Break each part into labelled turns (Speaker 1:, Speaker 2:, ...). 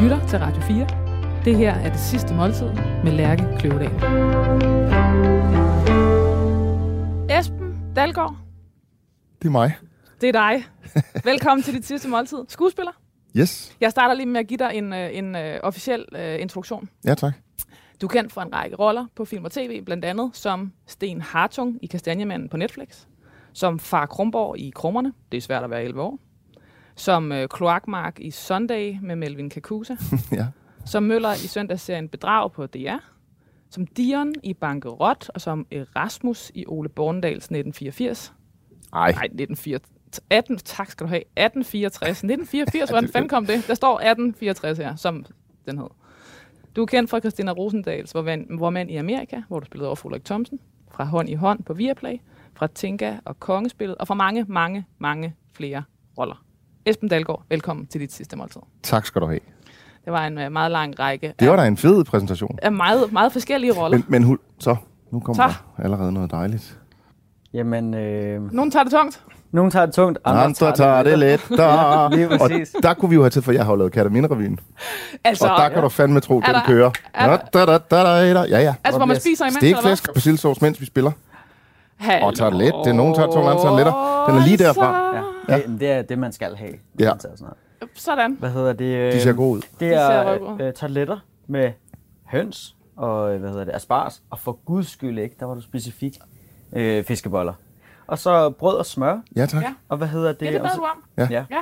Speaker 1: lytter til Radio 4. Det her er det sidste måltid med Lærke Kløvedal. Esben Dalgaard,
Speaker 2: Det er mig.
Speaker 1: det er dig. Velkommen til dit sidste måltid. Skuespiller.
Speaker 2: Yes.
Speaker 1: Jeg starter lige med at give dig en, øh, en uh, officiel uh, introduktion.
Speaker 2: Ja, tak.
Speaker 1: Du er kendt for en række roller på film og tv, blandt andet som Sten Hartung i Kastanjemanden på Netflix, som Far Krumborg i Krummerne, det er svært at være 11 år, som øh, Kloakmark i Sunday med Melvin Kakusa,
Speaker 2: ja.
Speaker 1: som Møller i søndagsserien Bedrag på DR, som Dion i Bankerot, og som Erasmus i Ole Borndals 1984.
Speaker 2: Ej.
Speaker 1: Nej, 1964. 18, tak skal du have. 1864. 1984, hvordan fanden kom det? Der står 1864 her, som den hed. Du er kendt fra Christina Rosendals Hvor, man, hvor man i Amerika, hvor du spillede over for Ulrik Thomsen, fra Hånd i Hånd på Viaplay, fra Tinka og Kongespillet, og fra mange, mange, mange flere roller. Esben Dalgaard, velkommen til dit sidste måltid.
Speaker 2: Tak skal du have.
Speaker 1: Det var en uh, meget lang række
Speaker 2: Det var
Speaker 1: af,
Speaker 2: da en fed præsentation.
Speaker 1: af meget, meget forskellige roller.
Speaker 2: Men, men hul, så, nu kommer
Speaker 1: Så.
Speaker 2: der allerede noget dejligt.
Speaker 3: Jamen, øh,
Speaker 1: Nogen tager det tungt.
Speaker 3: nogen tager det tungt, andre,
Speaker 2: Andre tager det let. Der.
Speaker 3: Lige
Speaker 2: og der kunne vi jo have til, for jeg har jo lavet Katamine-revyen.
Speaker 1: Altså,
Speaker 2: Og der kan du fandme tro,
Speaker 1: Er
Speaker 2: den
Speaker 1: der-
Speaker 2: kører.
Speaker 1: er der-
Speaker 2: Da, da, da, da, da. Ja, ja.
Speaker 1: altså hvor man spiser imens, eller hvad?
Speaker 2: Stikflæsk og persillesauce, mens vi spiller.
Speaker 1: Hallo.
Speaker 2: Og tager det let. Det er nogen tungt, andre lettere. Den er lige derfra.
Speaker 3: Ja,
Speaker 2: Ja.
Speaker 3: Det, det er det, man skal have.
Speaker 2: Ja.
Speaker 3: når man tager sådan noget.
Speaker 1: Sådan.
Speaker 3: Hvad hedder det?
Speaker 2: De ser gode ud.
Speaker 3: Det er
Speaker 1: rødgrøde.
Speaker 3: øh, tarteletter med høns og øh, hvad hedder det, asparges. Og for guds skyld ikke, der var du specifik øh, fiskeboller. Og så brød og smør.
Speaker 2: Ja, tak.
Speaker 1: Ja.
Speaker 3: Og hvad hedder det?
Speaker 1: Ja, det bad du om.
Speaker 2: Ja.
Speaker 3: Ja.
Speaker 1: Ja.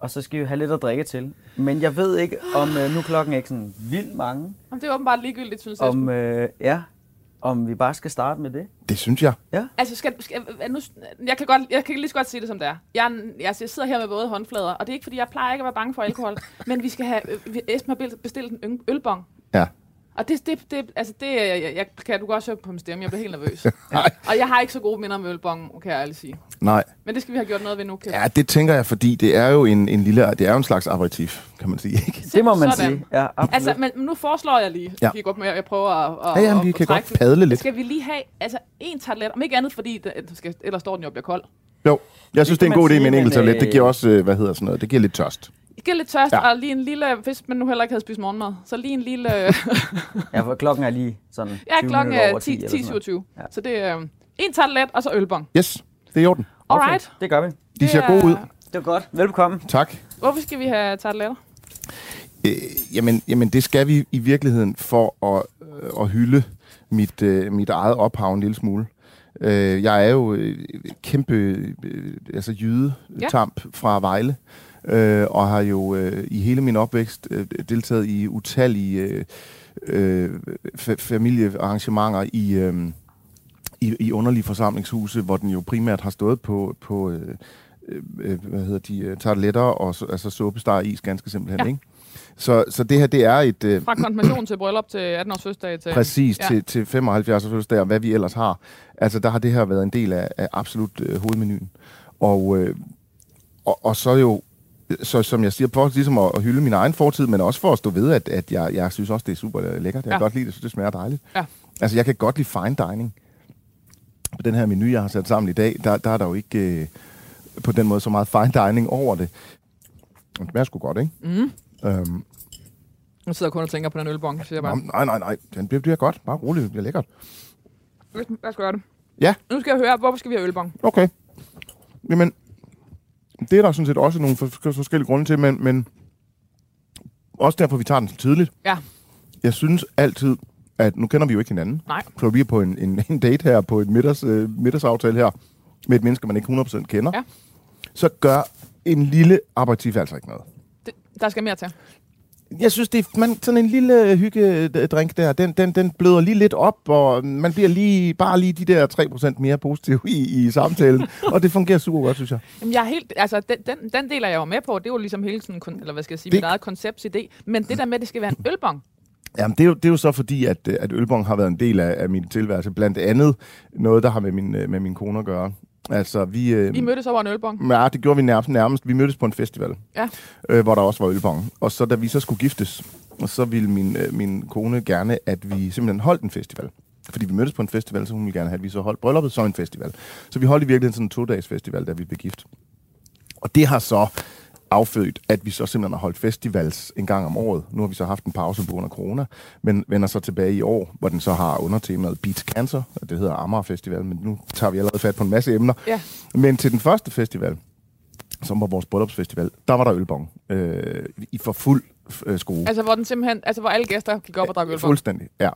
Speaker 3: Og så skal vi have lidt at drikke til. Men jeg ved ikke, om øh, nu er klokken ikke sådan vildt mange.
Speaker 1: Om det er åbenbart ligegyldigt, synes jeg.
Speaker 3: Om, øh, ja, om vi bare skal starte med det.
Speaker 2: Det synes jeg.
Speaker 1: Altså, skal, skal, nu, jeg, kan godt, jeg kan lige så godt sige det, som det er. Jeg, altså, jeg sidder her med våde håndflader, og det er ikke, fordi jeg plejer ikke at være bange for alkohol, men vi skal have... Øh, Esben har bestilt- bestilt en øl- ølbong.
Speaker 2: Ja.
Speaker 1: Og det, det, det, altså det, jeg, jeg, kan du godt høre på min stemme, jeg bliver helt nervøs. og jeg har ikke så gode minder med ølbong, kan jeg ærligt sige.
Speaker 2: Nej.
Speaker 1: Men det skal vi have gjort noget ved nu, kan
Speaker 2: Ja, det tænker jeg, fordi det er jo en, en lille, det er jo en slags aperitif, kan man sige. Ikke?
Speaker 3: Det må man
Speaker 1: Sådan.
Speaker 3: sige. Ja, absolut.
Speaker 1: Altså, men nu foreslår jeg lige,
Speaker 2: Ja.
Speaker 1: vi går med, jeg prøver at, at,
Speaker 2: Ja, ja, vi
Speaker 1: at,
Speaker 2: kan godt padle lidt.
Speaker 1: Skal vi lige have altså, en tartelet, om ikke andet, fordi det, det skal, ellers står den jo og bliver kold.
Speaker 2: Jo, jeg synes, det,
Speaker 3: kan
Speaker 2: er en god idé med en enkelt toilet. Det
Speaker 3: øh,
Speaker 2: giver også, øh, hvad hedder sådan noget, det giver lidt tørst.
Speaker 1: Det giver lidt tørst,
Speaker 2: Ja.
Speaker 1: ja. og lige en lille, hvis man nu heller ikke havde spist morgenmad, så lige en lille,
Speaker 3: Ja, for klokken er lige sådan
Speaker 1: ja,
Speaker 3: 20
Speaker 1: klokken er
Speaker 3: over
Speaker 1: 10,
Speaker 3: 10 eller sådan noget.
Speaker 1: 10
Speaker 3: Ja.
Speaker 1: Så det er øh, en tartelet, og så ølbong.
Speaker 2: Yes, det er i orden.
Speaker 1: Alright.
Speaker 3: Det gør vi.
Speaker 2: De
Speaker 1: Det
Speaker 2: ser
Speaker 1: er-
Speaker 2: gode ud.
Speaker 3: Det var godt. Velkommen.
Speaker 2: Tak.
Speaker 1: Hvorfor skal vi have tarteletter?
Speaker 2: Øh, jamen, jamen, det skal vi i virkeligheden for at, øh, at hylde mit, øh, mit eget ophav en lille smule. Øh, jeg er jo øh, kæmpe øh, altså jydetamp fra Vejle, øh, og har jo øh, i hele min opvækst øh, deltaget i utallige øh, øh, fa- familiearrangementer i, øh, i, i underlige forsamlingshuse, hvor den jo primært har stået på, på øh, øh, hvad hedder de, øh, tarteletter og så- altså suppesteg og is, ganske simpelthen,
Speaker 1: Ja.
Speaker 2: ikke? Så, så det her, det er et... Øh,
Speaker 1: Fra konfirmation til bryllup til 18 års fødselsdag til...
Speaker 2: Præcis,
Speaker 1: ja.
Speaker 2: til, til 75 års fødselsdag, og hvad vi ellers har. Altså, der har det her været en del af, af absolut øh, hovedmenuen. Og, øh, og, og så jo, så som jeg siger, for ligesom at, at hylde min egen fortid, men også for at stå ved, at, at jeg, jeg synes også, det er super lækkert. Jeg kan
Speaker 1: Ja.
Speaker 2: godt lide det, synes, det smager dejligt.
Speaker 1: Ja.
Speaker 2: Altså, jeg kan godt lide fine dining. På den her menu, jeg har sat sammen i dag, der, der er der jo ikke øh, på den måde så meget fine dining over det. Det smager sgu godt, ikke?
Speaker 1: Mm.
Speaker 2: Øhm,
Speaker 1: Nu sidder jeg kun og tænker på den ølbong, siger jeg bare.
Speaker 2: nej, nej, nej. Den bliver, bliver godt. Bare roligt, det bliver lækkert.
Speaker 1: Lad os gøre det.
Speaker 2: Ja.
Speaker 1: Nu skal jeg høre, hvorfor skal vi have ølbong?
Speaker 2: Okay. Jamen, det er der sådan set også nogle for- forskellige grunde til, men, men også derfor, vi tager den så tidligt.
Speaker 1: Ja.
Speaker 2: Jeg synes altid, at nu kender vi jo ikke hinanden.
Speaker 1: Nej.
Speaker 2: Så vi er på en, en, en date her, på et middags, øh, middagsaftale her, med et menneske, man ikke 100% kender.
Speaker 1: Ja.
Speaker 2: Så gør en lille aperitif altså ikke noget.
Speaker 1: Det, der skal mere til.
Speaker 2: Jeg synes, det er man, sådan en lille hyggedrink der, den, den, den bløder lige lidt op, og man bliver lige, bare lige de der 3% mere positiv i, i samtalen. og det fungerer super godt, synes jeg.
Speaker 1: Jamen, jeg er helt, altså, den, den, den del er jeg jo med på. Det er jo ligesom hele sådan, eller hvad skal jeg sige,
Speaker 2: Det-
Speaker 1: mit eget konceptsidé. Men det der med, at det skal være en ølbong.
Speaker 2: Jamen, det er, jo, det er jo så fordi, at, øh, at ølbong har været en del af, af min tilværelse. Blandt andet noget, der har med min, øh, med min kone at gøre. Altså, vi... Øh,
Speaker 1: I mødtes over en ølbong.
Speaker 2: Ja, det gjorde vi nærmest. nærmest. Vi mødtes på en festival,
Speaker 1: Ja.
Speaker 2: øh, hvor der også var ølbong. Og så da vi så skulle giftes, og så ville min, øh, min kone gerne, at vi simpelthen holdt en festival. Fordi vi mødtes på en festival, så hun ville gerne have, at vi så holdt brylluppet som en festival. Så vi holdt i virkeligheden sådan en to-dages festival, da vi blev gift. Og det har så affødt, at vi så simpelthen har holdt festivals en gang om året. Nu har vi så haft en pause på grund af corona, men vender så tilbage i år, hvor den så har undertemaet Beats Cancer, og det hedder Amager Festival, men nu tager vi allerede fat på en masse emner.
Speaker 1: Ja.
Speaker 2: Men til den første festival, som var vores bryllupsfestival, der var der ølbong øh, i for fuld øh, skrue.
Speaker 1: Altså, hvor den simpelthen, altså, hvor alle gæster gik op og drak øl på.
Speaker 2: Fuldstændig, ja.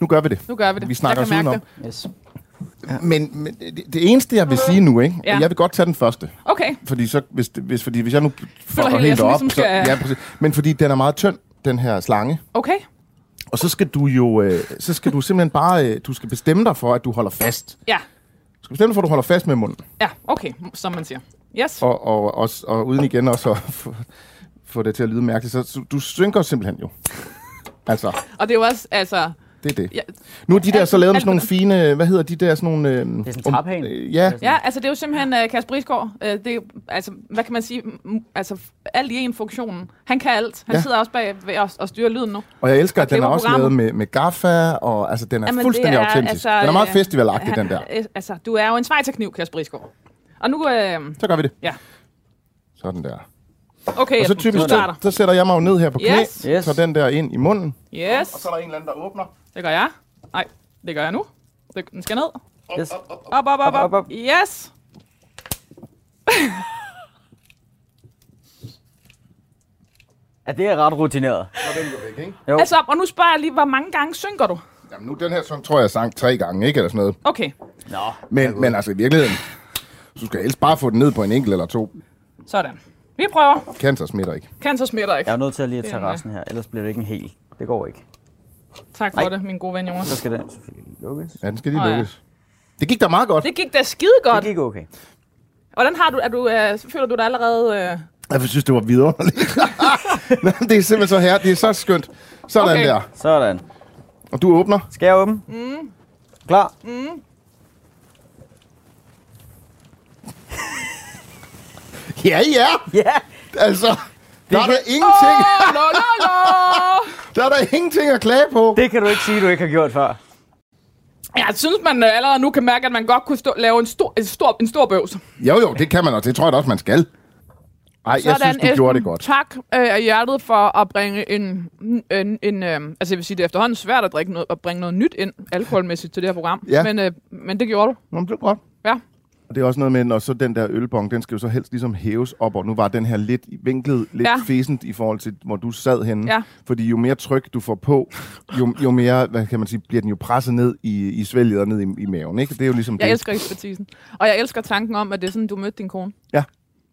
Speaker 2: Nu gør vi det.
Speaker 1: Nu gør vi det.
Speaker 2: Vi snakker os udenom.
Speaker 3: Yes.
Speaker 2: Men, men det, det eneste, jeg vil sige nu, ikke?
Speaker 1: Ja.
Speaker 2: jeg vil godt tage den første.
Speaker 1: Okay.
Speaker 2: Fordi, så, hvis, hvis, fordi hvis jeg nu får
Speaker 1: helt,
Speaker 2: helt
Speaker 1: sådan
Speaker 2: op,
Speaker 1: ligesom
Speaker 2: så,
Speaker 1: skal-
Speaker 2: ja, præcis. men fordi den er meget tynd, den her slange,
Speaker 1: Okay.
Speaker 2: og så skal du jo, øh, så skal du simpelthen bare, øh, du skal bestemme dig for, at du holder fast.
Speaker 1: Ja.
Speaker 2: Du skal bestemme dig for, at du holder fast med munden.
Speaker 1: Ja, okay, som man siger. Yes.
Speaker 2: Og, og, og, og uden igen også at få, få det til at lyde mærkeligt. Så, så du synker simpelthen jo. Altså,
Speaker 1: Og det er jo også, altså...
Speaker 2: det er det.
Speaker 1: Ja,
Speaker 2: Nu er de der så lavet med sådan nogle fine, hvad hedder de der, sådan nogle... Øh,
Speaker 3: Det er sådan en traphane.
Speaker 2: øh, ja,
Speaker 1: ja, altså det er jo simpelthen uh, Kasper Isgaard. Uh, det er, altså, hvad kan man sige? Altså, alt i en funktion. Han kan alt. Han
Speaker 2: Ja.
Speaker 1: sidder også bag ved os og styrer lyden nu.
Speaker 2: og jeg elsker, at den er også lavet med, med gaffa, og altså, den er
Speaker 1: Jamen,
Speaker 2: fuldstændig
Speaker 1: det er,
Speaker 2: autentisk.
Speaker 1: altså,
Speaker 2: den er meget
Speaker 1: øh,
Speaker 2: festivalagtig,
Speaker 1: han-
Speaker 2: den der.
Speaker 1: øh, Altså, du er jo en svejserkniv, Kasper Isgaard. Og nu, øh,
Speaker 2: Så gør vi det.
Speaker 1: ja.
Speaker 2: Sådan der.
Speaker 1: Okay,
Speaker 2: Og så typisk, så, så sætter jeg mig jo ned her på knæ,
Speaker 1: Yes.
Speaker 2: Så den der ind i munden.
Speaker 1: Yes,
Speaker 2: så er der en eller anden, der åbner.
Speaker 1: Det gør jeg. Nej, det gør jeg nu. Det- Den skal ned.
Speaker 3: Yes.
Speaker 1: Op, op, op, op.
Speaker 3: Op, op, op.
Speaker 1: Yes.
Speaker 3: Ja, det er ret rutineret.
Speaker 2: Så er den jo væk, ikke?
Speaker 3: Jo.
Speaker 1: Altså, og nu spørger jeg lige, hvor mange gange synker du?
Speaker 2: Jamen nu, den her sang tror jeg, jeg sang tre gange, ikke? Eller sådan noget.
Speaker 1: Okay,
Speaker 3: Nå.
Speaker 2: Men, men altså i virkeligheden, du skal helst bare få den ned på en enkelt eller to.
Speaker 1: sådan. Vi prøver.
Speaker 2: Cancer smitter ikke.
Speaker 1: Cancer smitter ikke.
Speaker 3: Jeg er nødt til at lige at tage resten her, ellers bliver det ikke en hel. Det går ikke.
Speaker 1: Tak for
Speaker 3: Nej.
Speaker 1: det, min gode ven Jonas.
Speaker 3: Så skal den selvfølgelig lukkes.
Speaker 2: Ja, den skal lige
Speaker 1: Nå ja.
Speaker 2: lykkes. Det gik da meget godt.
Speaker 1: Det gik da skide godt.
Speaker 3: Det gik okay.
Speaker 1: Hvordan har du, er du, øh, føler du dig allerede... Øh,
Speaker 2: Jeg synes, det var vidunderligt. Nå, det er simpelthen så her. Det er så skønt. Sådan
Speaker 1: Okay.
Speaker 2: der.
Speaker 3: Sådan.
Speaker 2: Og du åbner.
Speaker 3: Skal jeg åbne? Mm. Klar?
Speaker 2: Ja, ja.
Speaker 3: Ja!
Speaker 2: Altså, der er
Speaker 3: kan-
Speaker 2: der ingenting,
Speaker 1: oh, la, la, la.
Speaker 2: der er der ingenting at klage på.
Speaker 3: Det kan du ikke sige, du ikke har gjort før.
Speaker 1: Jeg synes, man øh, allerede nu kan mærke, at man godt kunne stå, lave en stor, en stor, en stor bøvs.
Speaker 2: Jo, jo, det kan man, og det tror jeg da også, man skal. Ej, jeg synes, du
Speaker 1: Esben.
Speaker 2: gjorde det godt.
Speaker 1: Tak øh, af hjertet for at bringe en... en, en øh, altså, jeg vil sige, det er efterhånden svært at, drikke noget, at bringe noget nyt ind, alkoholmæssigt, til det her program.
Speaker 2: Ja.
Speaker 1: Men, øh, men det gjorde du.
Speaker 2: Nå, det er godt.
Speaker 1: Ja.
Speaker 2: Og det er også noget med, når så den der ølbong, den skal jo så helst ligesom hæves op, og nu var den her lidt vinklet, lidt ja. Fæsent i forhold til, hvor du sad henne.
Speaker 1: Ja.
Speaker 2: Fordi jo mere tryk du får på, jo, jo mere, hvad kan man sige, bliver den jo presset ned i, i svælget og ned i, i maven, ikke? Det er jo ligesom
Speaker 1: Jeg
Speaker 2: det.
Speaker 1: elsker ekspertisen. Og jeg elsker tanken om, at det er sådan, du mødte din kone.
Speaker 2: Ja,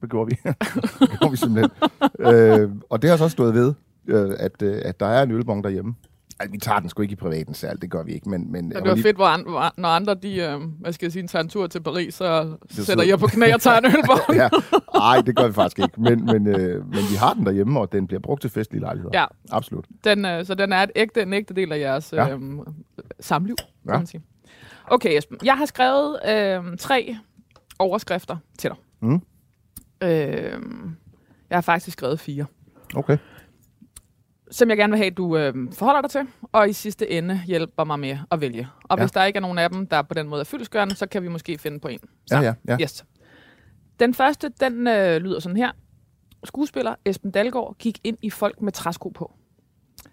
Speaker 2: det gjorde vi. det gjorde vi simpelthen. øh, og det har så også stået ved, øh, at, øh, at der er en ølbong derhjemme. Altså, vi tager den sgu ikke i privaten selv, det gør vi ikke, men... men
Speaker 1: Men det
Speaker 2: var lige-
Speaker 1: fedt, hvor an, hvor, når andre, de, øh, hvad skal jeg sige, tager en tur til Paris, så
Speaker 2: så-
Speaker 1: sætter jeg på knæ og tager en ølbong.
Speaker 2: ja. Nej, det gør vi faktisk ikke. Men, men, øh, men vi har den derhjemme, og den bliver brugt til festlige lejligheder.
Speaker 1: Ja.
Speaker 2: Absolut.
Speaker 1: Den, øh, så den er et ægte, en ægte del af jeres
Speaker 2: Ja.
Speaker 1: øh, samliv, kan
Speaker 2: Ja.
Speaker 1: man sige. Okay, Esben. Jeg har skrevet øh, tre overskrifter til dig.
Speaker 2: Mm.
Speaker 1: Øh, jeg har faktisk skrevet fire,
Speaker 2: Okay.
Speaker 1: Som jeg gerne vil have, at du øh, forholder dig til, og i sidste ende hjælper mig med at vælge. Og
Speaker 2: Ja.
Speaker 1: hvis der ikke er nogen af dem, der på den måde er fyldesgørende, så kan vi måske finde på en.
Speaker 2: Ja, ja, ja.
Speaker 1: Yes. Den første, den øh, lyder sådan her. Skuespiller Esben Dalgaard gik ind i folk med træsko på.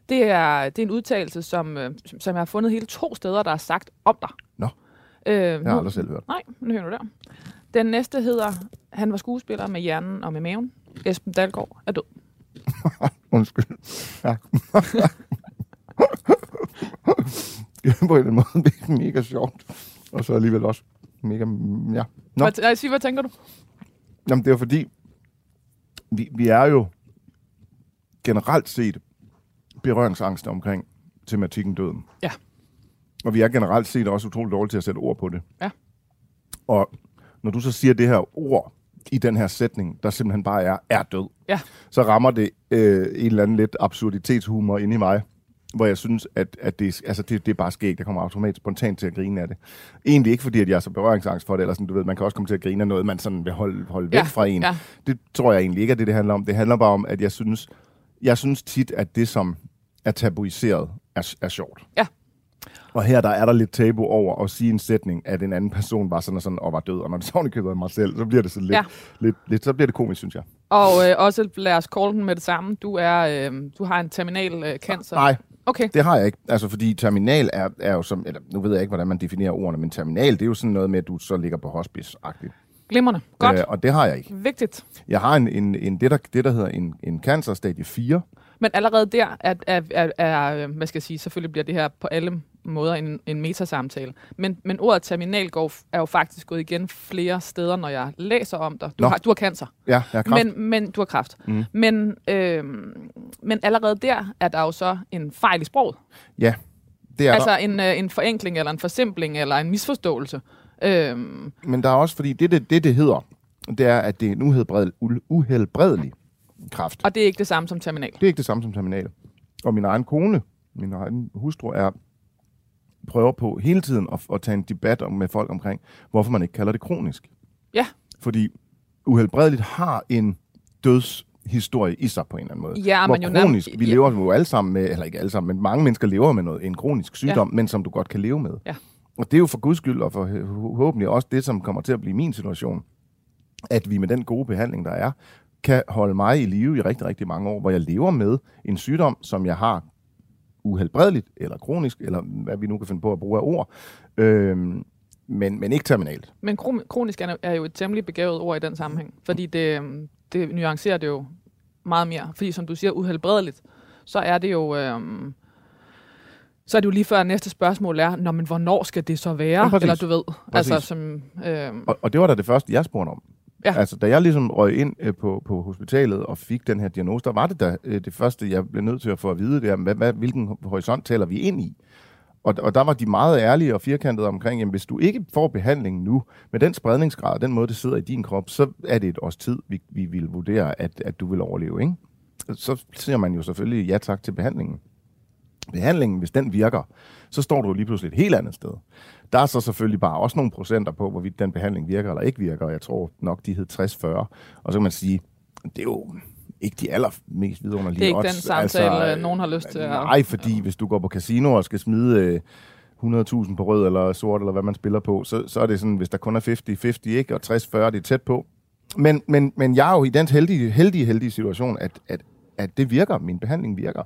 Speaker 1: Det er, det er en udtalelse, som, øh, som jeg har fundet hele to steder, der er sagt om dig.
Speaker 2: Nå.
Speaker 1: Øh,
Speaker 2: Jeg har aldrig selv hørt.
Speaker 1: Nej, nu hører du der. Den næste hedder, han var skuespiller med hjernen og med maven. Esben Dalgaard er død.
Speaker 2: Undskyld. Ja. det er på en eller anden måde det er mega sjovt. Og så alligevel også mega... Ja. Nå,
Speaker 1: Hvad, nej, sig, hvad tænker du?
Speaker 2: jamen det er fordi, vi, vi er jo generelt set berøringsangst omkring tematikken døden.
Speaker 1: Ja.
Speaker 2: Og vi er generelt set også utroligt dårlige til at sætte ord på det.
Speaker 1: Ja.
Speaker 2: Og når du så siger det her ord i den her sætning, der simpelthen bare er, er død,
Speaker 1: Ja.
Speaker 2: så rammer det øh, en eller anden lidt absurditetshumor inde i mig, hvor jeg synes, at, at det, altså det, det er bare skægt. Jeg kommer automatisk spontant til at grine af det. Egentlig ikke, fordi at jeg er så berøringsangst for det, eller sådan, du ved, man kan også komme til at grine af noget, man sådan vil holde, holde væk
Speaker 1: Ja,
Speaker 2: fra en.
Speaker 1: ja.
Speaker 2: Det tror jeg egentlig ikke er det, det handler om. Det handler bare om, at jeg synes, jeg synes tit, at det, som er tabuiseret, er, er sjovt. Og her der er der lidt tabu over at sige en sætning, at en anden person var sådan og sådan og var død. Og når det så køber mig selv, så bliver det sådan lidt,
Speaker 1: ja.
Speaker 2: lidt, lidt, så bliver det komisk, synes jeg.
Speaker 1: Og øh, også lad os call den med det samme. Du, er, øh, du har en terminal øh, cancer.
Speaker 2: Nej,
Speaker 1: Okay.
Speaker 2: det har jeg ikke. Altså, fordi terminal er, er jo som, eller nu ved jeg ikke, hvordan man definerer ordene, men terminal, det er jo sådan noget med, at du så ligger på hospice-agtigt.
Speaker 1: Glimrende. Godt.
Speaker 2: Øh, og det har jeg ikke.
Speaker 1: Vigtigt.
Speaker 2: Jeg har en, en, en det, der, det, der hedder en, en cancer stadie 4.
Speaker 1: Men allerede der er, er, er, er, hvad skal jeg sige, selvfølgelig bliver det her på alle måder en, en metasamtale. Men, men ordet terminal går, er jo faktisk gået igen flere steder, når jeg læser om dig. Du,
Speaker 2: Nå.
Speaker 1: har, du har cancer,
Speaker 2: Ja, jeg har kræft.
Speaker 1: men, men du har kræft.
Speaker 2: Mm.
Speaker 1: Men, øh, men allerede der er der jo så en fejl i sproget.
Speaker 2: ja, det er
Speaker 1: altså
Speaker 2: der.
Speaker 1: en, øh, en forenkling, eller en forsimpling, eller en misforståelse. Øh,
Speaker 2: Men der er også, fordi det, det, det, det hedder, det er, at det er en uhelbredelig, uhelbredelig kræft.
Speaker 1: og det er ikke det samme som terminal.
Speaker 2: Det er ikke det samme som terminal. Og min egen kone, min egen hustru, er prøver på hele tiden at, at tage en debat om, med folk omkring, hvorfor man ikke kalder det kronisk.
Speaker 1: Ja.
Speaker 2: Fordi uhelbredeligt har en dødshistorie i sig på en eller anden måde.
Speaker 1: Ja,
Speaker 2: Hvor
Speaker 1: men jo
Speaker 2: kronisk, vi
Speaker 1: ja.
Speaker 2: lever jo alle sammen med, eller ikke alle sammen, men mange mennesker lever med noget, en kronisk sygdom, men som du godt kan leve med.
Speaker 1: Ja.
Speaker 2: Og det er jo for guds skyld, og for forhåbentlig også det, som kommer til at blive min situation, at vi med den gode behandling, der er, kan holde mig i live i rigtig, rigtig mange år, hvor jeg lever med en sygdom, som jeg har uhelbredeligt, eller kronisk, eller hvad vi nu kan finde på at bruge af ord, øhm, men, men ikke terminalt.
Speaker 1: Men kro- kronisk er, jo et temmelig begavet ord i den sammenhæng, fordi det, øhm, det nuancerer det jo meget mere. Fordi som du siger, uhelbredeligt, så er det jo... Øhm, så er det jo lige før næste spørgsmål er, Nå, men hvornår skal det så være?
Speaker 2: Ja, præcis.
Speaker 1: Eller du ved,
Speaker 2: Præcis.
Speaker 1: altså som... Øhm,
Speaker 2: Og, og det var da det første, jeg spurgte om.
Speaker 1: Ja.
Speaker 2: Altså, da jeg ligesom røg ind øh, på, på hospitalet og fik den her diagnose, der var det da øh, det første, jeg blev nødt til at få at vide, det er, hvad, hvad, hvilken horisont taler vi ind i? Og, og der var de meget ærlige og firkantede omkring, jamen hvis du ikke får behandling nu, med den spredningsgrad, den måde, det sidder i din krop, så er det et års tid, vi, vi vil vurdere, at, at du vil overleve, ikke? Så siger man jo selvfølgelig ja tak til behandlingen. Behandlingen, hvis den virker, så står du lige pludselig et helt andet sted. Der er så selvfølgelig bare også nogle procenter på, hvorvidt den behandling virker eller ikke virker. Jeg tror nok, de hed 60-40. Og så kan man sige, det er jo ikke de allermest vidunderlige
Speaker 1: Det er ikke
Speaker 2: odds.
Speaker 1: den samtale, øh, nogen har lyst til at-
Speaker 2: Nej, fordi hvis du går på casino og skal smide øh, 100.000 på rød eller sort, eller hvad man spiller på, så, så er det sådan, hvis der kun er 50-50, ikke? og 60-40, det er tæt på. Men, men, men jeg er jo i den heldige, heldige, heldige situation, at, at, at det virker, min behandling virker.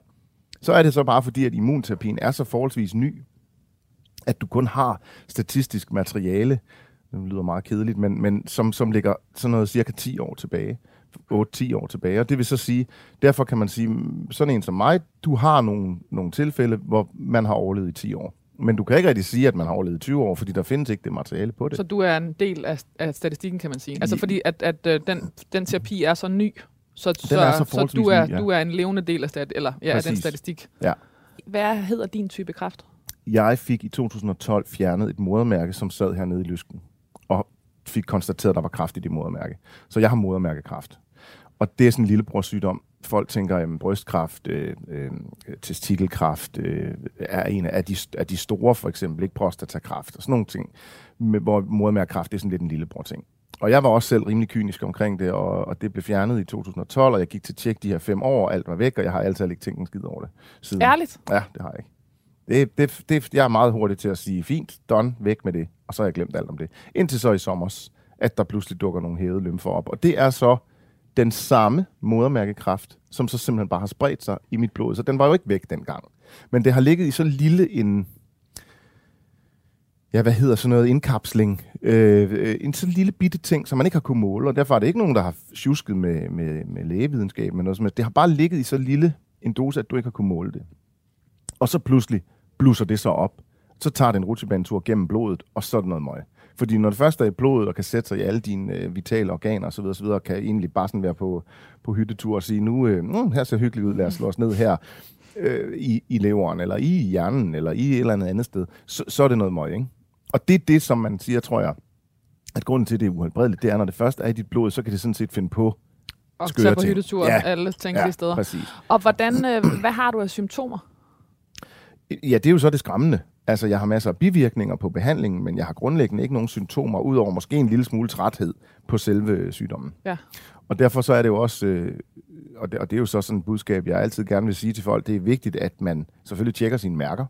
Speaker 2: Så er det så bare fordi, at immunterapien er så forholdsvis ny, at du kun har statistisk materiale, det lyder meget kedeligt, men, men som, som ligger sådan noget cirka 10 år tilbage. 8-10 år tilbage. Og det vil så sige, derfor kan man sige, sådan en som mig, du har nogle, nogle tilfælde, hvor man har overlevet i 10 år. Men du kan ikke rigtig sige, at man har overlevet i 20 år, fordi der findes ikke det materiale på det.
Speaker 1: så du er en del af, af statistikken, kan man sige. Altså fordi, at, at øh, den, den terapi er så ny, så, så,
Speaker 2: er så
Speaker 1: så du, er,
Speaker 2: ny, ja.
Speaker 1: du er en levende del af, stat, eller, ja, af den statistik.
Speaker 2: Ja.
Speaker 1: Hvad hedder din type kræft?
Speaker 2: Jeg fik i 2012 fjernet et modermærke, som sad hernede i lysken, og fik konstateret, at der var kræft i det modermærke. Så jeg har modermærkekræft. Og det er sådan en lillebror sygdom. Folk tænker, at brystkræft, øh, øh, testikelkræft øh, er en af de, af de store, for eksempel, ikke prostatakræft og sådan nogle ting, med, hvor modermærkekræft det er sådan lidt en lillebror ting. Og jeg var også selv rimelig kynisk omkring det, og, og det blev fjernet i 2012, og jeg gik til tjek de her fem år, og alt var væk, og jeg har altid ikke tænkt en skid over det siden.
Speaker 1: Ærligt?
Speaker 2: Ja, det har jeg ikke. Det, det, det, jeg er meget hurtig til at sige, fint, done, væk med det. Og så har jeg glemt alt om det. Indtil så i sommer, at der pludselig dukker nogle hævede lymfer op. Og det er så den samme modermærkekraft, som så simpelthen bare har spredt sig i mit blod. Så den var jo ikke væk dengang. Men det har ligget i så lille en, ja, hvad hedder sådan noget, indkapsling. Øh, en så lille bitte ting, som man ikke har kunnet måle, og derfor er det ikke nogen, der har tjusket med, med, med lægevidenskab, men noget som. Det har bare ligget i så lille en dose, at du ikke har kunnet måle det. Og så pludselig blusser det så op. Så tager det en rutsjebanetur gennem blodet, og så det noget møg. Fordi når det først er i blodet og kan sætte sig i alle dine øh, vitale organer osv., osv., kan egentlig bare sådan være på, på hyttetur og sige, nu øh, mm, her ser hyggeligt ud, lad os slå os ned her øh, i, i leveren, eller i hjernen, eller i et eller andet andet sted, så, så er det noget møg, ikke? Og det er det, som man siger, tror jeg, at grunden til, at det er uhelbredeligt, det er, når det først er i dit blod, så kan det sådan set finde på
Speaker 1: Og tage på hyttetur
Speaker 2: Ja.
Speaker 1: alle tænkelige steder.
Speaker 2: præcis.
Speaker 1: Og hvordan, øh, hvad har du af symptomer?
Speaker 2: Ja, det er jo så det skræmmende. Altså, jeg har masser af bivirkninger på behandlingen, men jeg har grundlæggende ikke nogen symptomer, udover måske en lille smule træthed på selve sygdommen.
Speaker 1: Ja.
Speaker 2: Og derfor så er det jo også, øh, og, det, og det er jo så sådan et budskab, jeg altid gerne vil sige til folk, det er vigtigt, at man selvfølgelig tjekker sine mærker.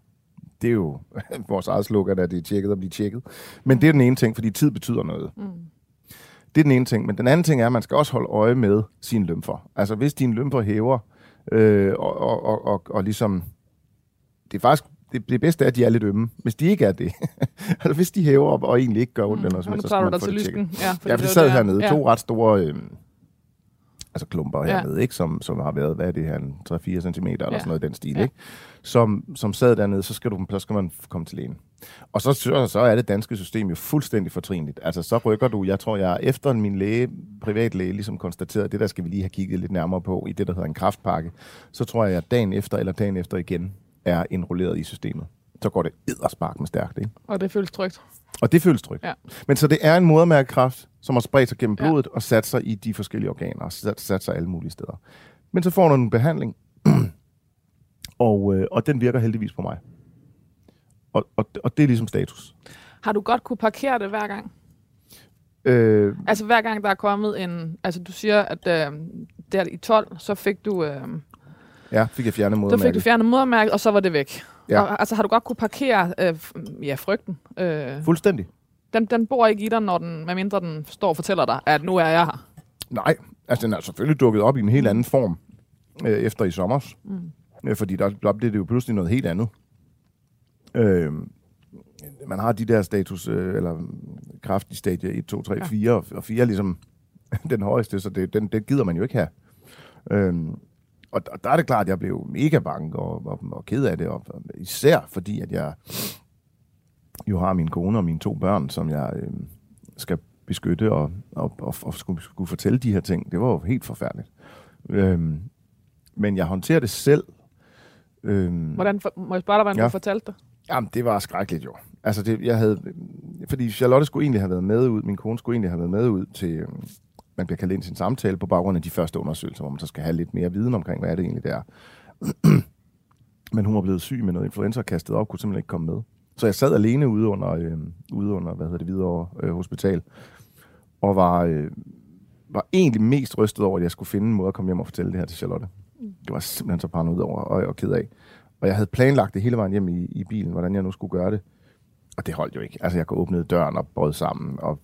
Speaker 2: Det er jo vores eget slukker, at det er tjekket og blive tjekket. Men det er den ene ting, fordi tid betyder noget. Mm. Det er den ene ting. Men den anden ting er, at man skal også holde øje med sine lymfer. Altså hvis dine lymfer hæver, øh, og, og, og, og, og ligesom... Det er faktisk det, det bedste er, at de er lidt ømme. Hvis de ikke er det, altså hvis de hæver op og egentlig ikke gør ondt, mm. eller noget, så skal man få
Speaker 1: til
Speaker 2: det tjekket.
Speaker 1: Ja,
Speaker 2: Ja, for
Speaker 1: det
Speaker 2: det
Speaker 1: var
Speaker 2: sad
Speaker 1: der-
Speaker 2: hernede.
Speaker 1: ja.
Speaker 2: To ret store øh, altså klumper
Speaker 1: Ja.
Speaker 2: hernede, ikke? Som, som har været, hvad er det her, en 3-4 cm eller
Speaker 1: Ja.
Speaker 2: sådan noget i den stil,
Speaker 1: Ja.
Speaker 2: ikke? Som, som sad dernede, så skal, du, så skal man komme til lægen. Og så, så, så er det danske system jo fuldstændig fortrinligt. Altså, så rykker du, jeg tror, jeg efter min læge, privatlæge, ligesom konstaterede, at det der skal vi lige have kigget lidt nærmere på i det, der hedder en kraftpakke, så tror jeg, at dagen efter eller dagen efter igen er indrulleret i systemet. Så går det edderspark med stærkt, ikke?
Speaker 1: Og det føles trygt.
Speaker 2: Og det føles trygt.
Speaker 1: Ja.
Speaker 2: Men så det er en modermærkekræft, som har spredt sig gennem
Speaker 1: Ja.
Speaker 2: blodet og sat sig i de forskellige organer, og sat, sat sig alle mulige steder. Men så får du en behandling, og, øh, og den virker heldigvis på mig. Og, og, og det er ligesom status.
Speaker 1: Har du godt kunne parkere det hver gang?
Speaker 2: Øh,
Speaker 1: Altså hver gang der er kommet en... Altså du siger, at øh, der i 12, så fik du... Øh,
Speaker 2: ja, fik jeg fjernet
Speaker 1: så fik
Speaker 2: modermærket.
Speaker 1: du fjernet modermærket, og så var det væk.
Speaker 2: Ja.
Speaker 1: Og, altså har du godt kunne parkere øh, ja, frygten? Øh,
Speaker 2: Fuldstændig.
Speaker 1: den, den bor ikke i dig, når den, medmindre den står og fortæller dig, at nu er jeg her.
Speaker 2: Nej, altså den er selvfølgelig dukket op i en helt anden form øh, efter i sommer. Mm. Øh, fordi der, der blev det jo pludselig noget helt andet. Øh, man har de der status, øh, eller kraft i stadie 1, 2, 3,
Speaker 1: Ja.
Speaker 2: 4, og- og 4 er ligesom den højeste, så det, den, den gider man jo ikke have. Øhm, og, og der er det klart, at jeg blev mega bange og, og, og ked af det, og, og især fordi, at jeg jo har min kone og mine to børn, som jeg øh, skal beskytte og, og, og, og skulle, skulle fortælle de her ting. Det var jo helt forfærdeligt. Øhm, men jeg håndterer det selv. Øhm,
Speaker 1: Hvordan, for, må jeg spørge dig, hvordan
Speaker 2: Ja.
Speaker 1: du fortalte det?
Speaker 2: Jamen, det var skrækkeligt jo. Altså, det, jeg havde... Fordi Charlotte skulle egentlig have været med ud, min kone skulle egentlig have været med ud til, øhm, man bliver kaldt ind til en samtale på baggrund af de første undersøgelser, hvor man så skal have lidt mere viden omkring, hvad er det egentlig der. Men hun var blevet syg med noget influenza kastet op, kunne simpelthen ikke komme med. Så jeg sad alene ude under, øh, ude under hvad hedder det, videre øh, hospital, og var, øh, var egentlig mest rystet over, at jeg skulle finde en måde at komme hjem og fortælle det her til Charlotte. Det var simpelthen så paranoid over og, og ked af. Og jeg havde planlagt det hele vejen hjem i, i bilen, hvordan jeg nu skulle gøre det. Og det holdt jo ikke. Altså, jeg åbnede døren og brød sammen, og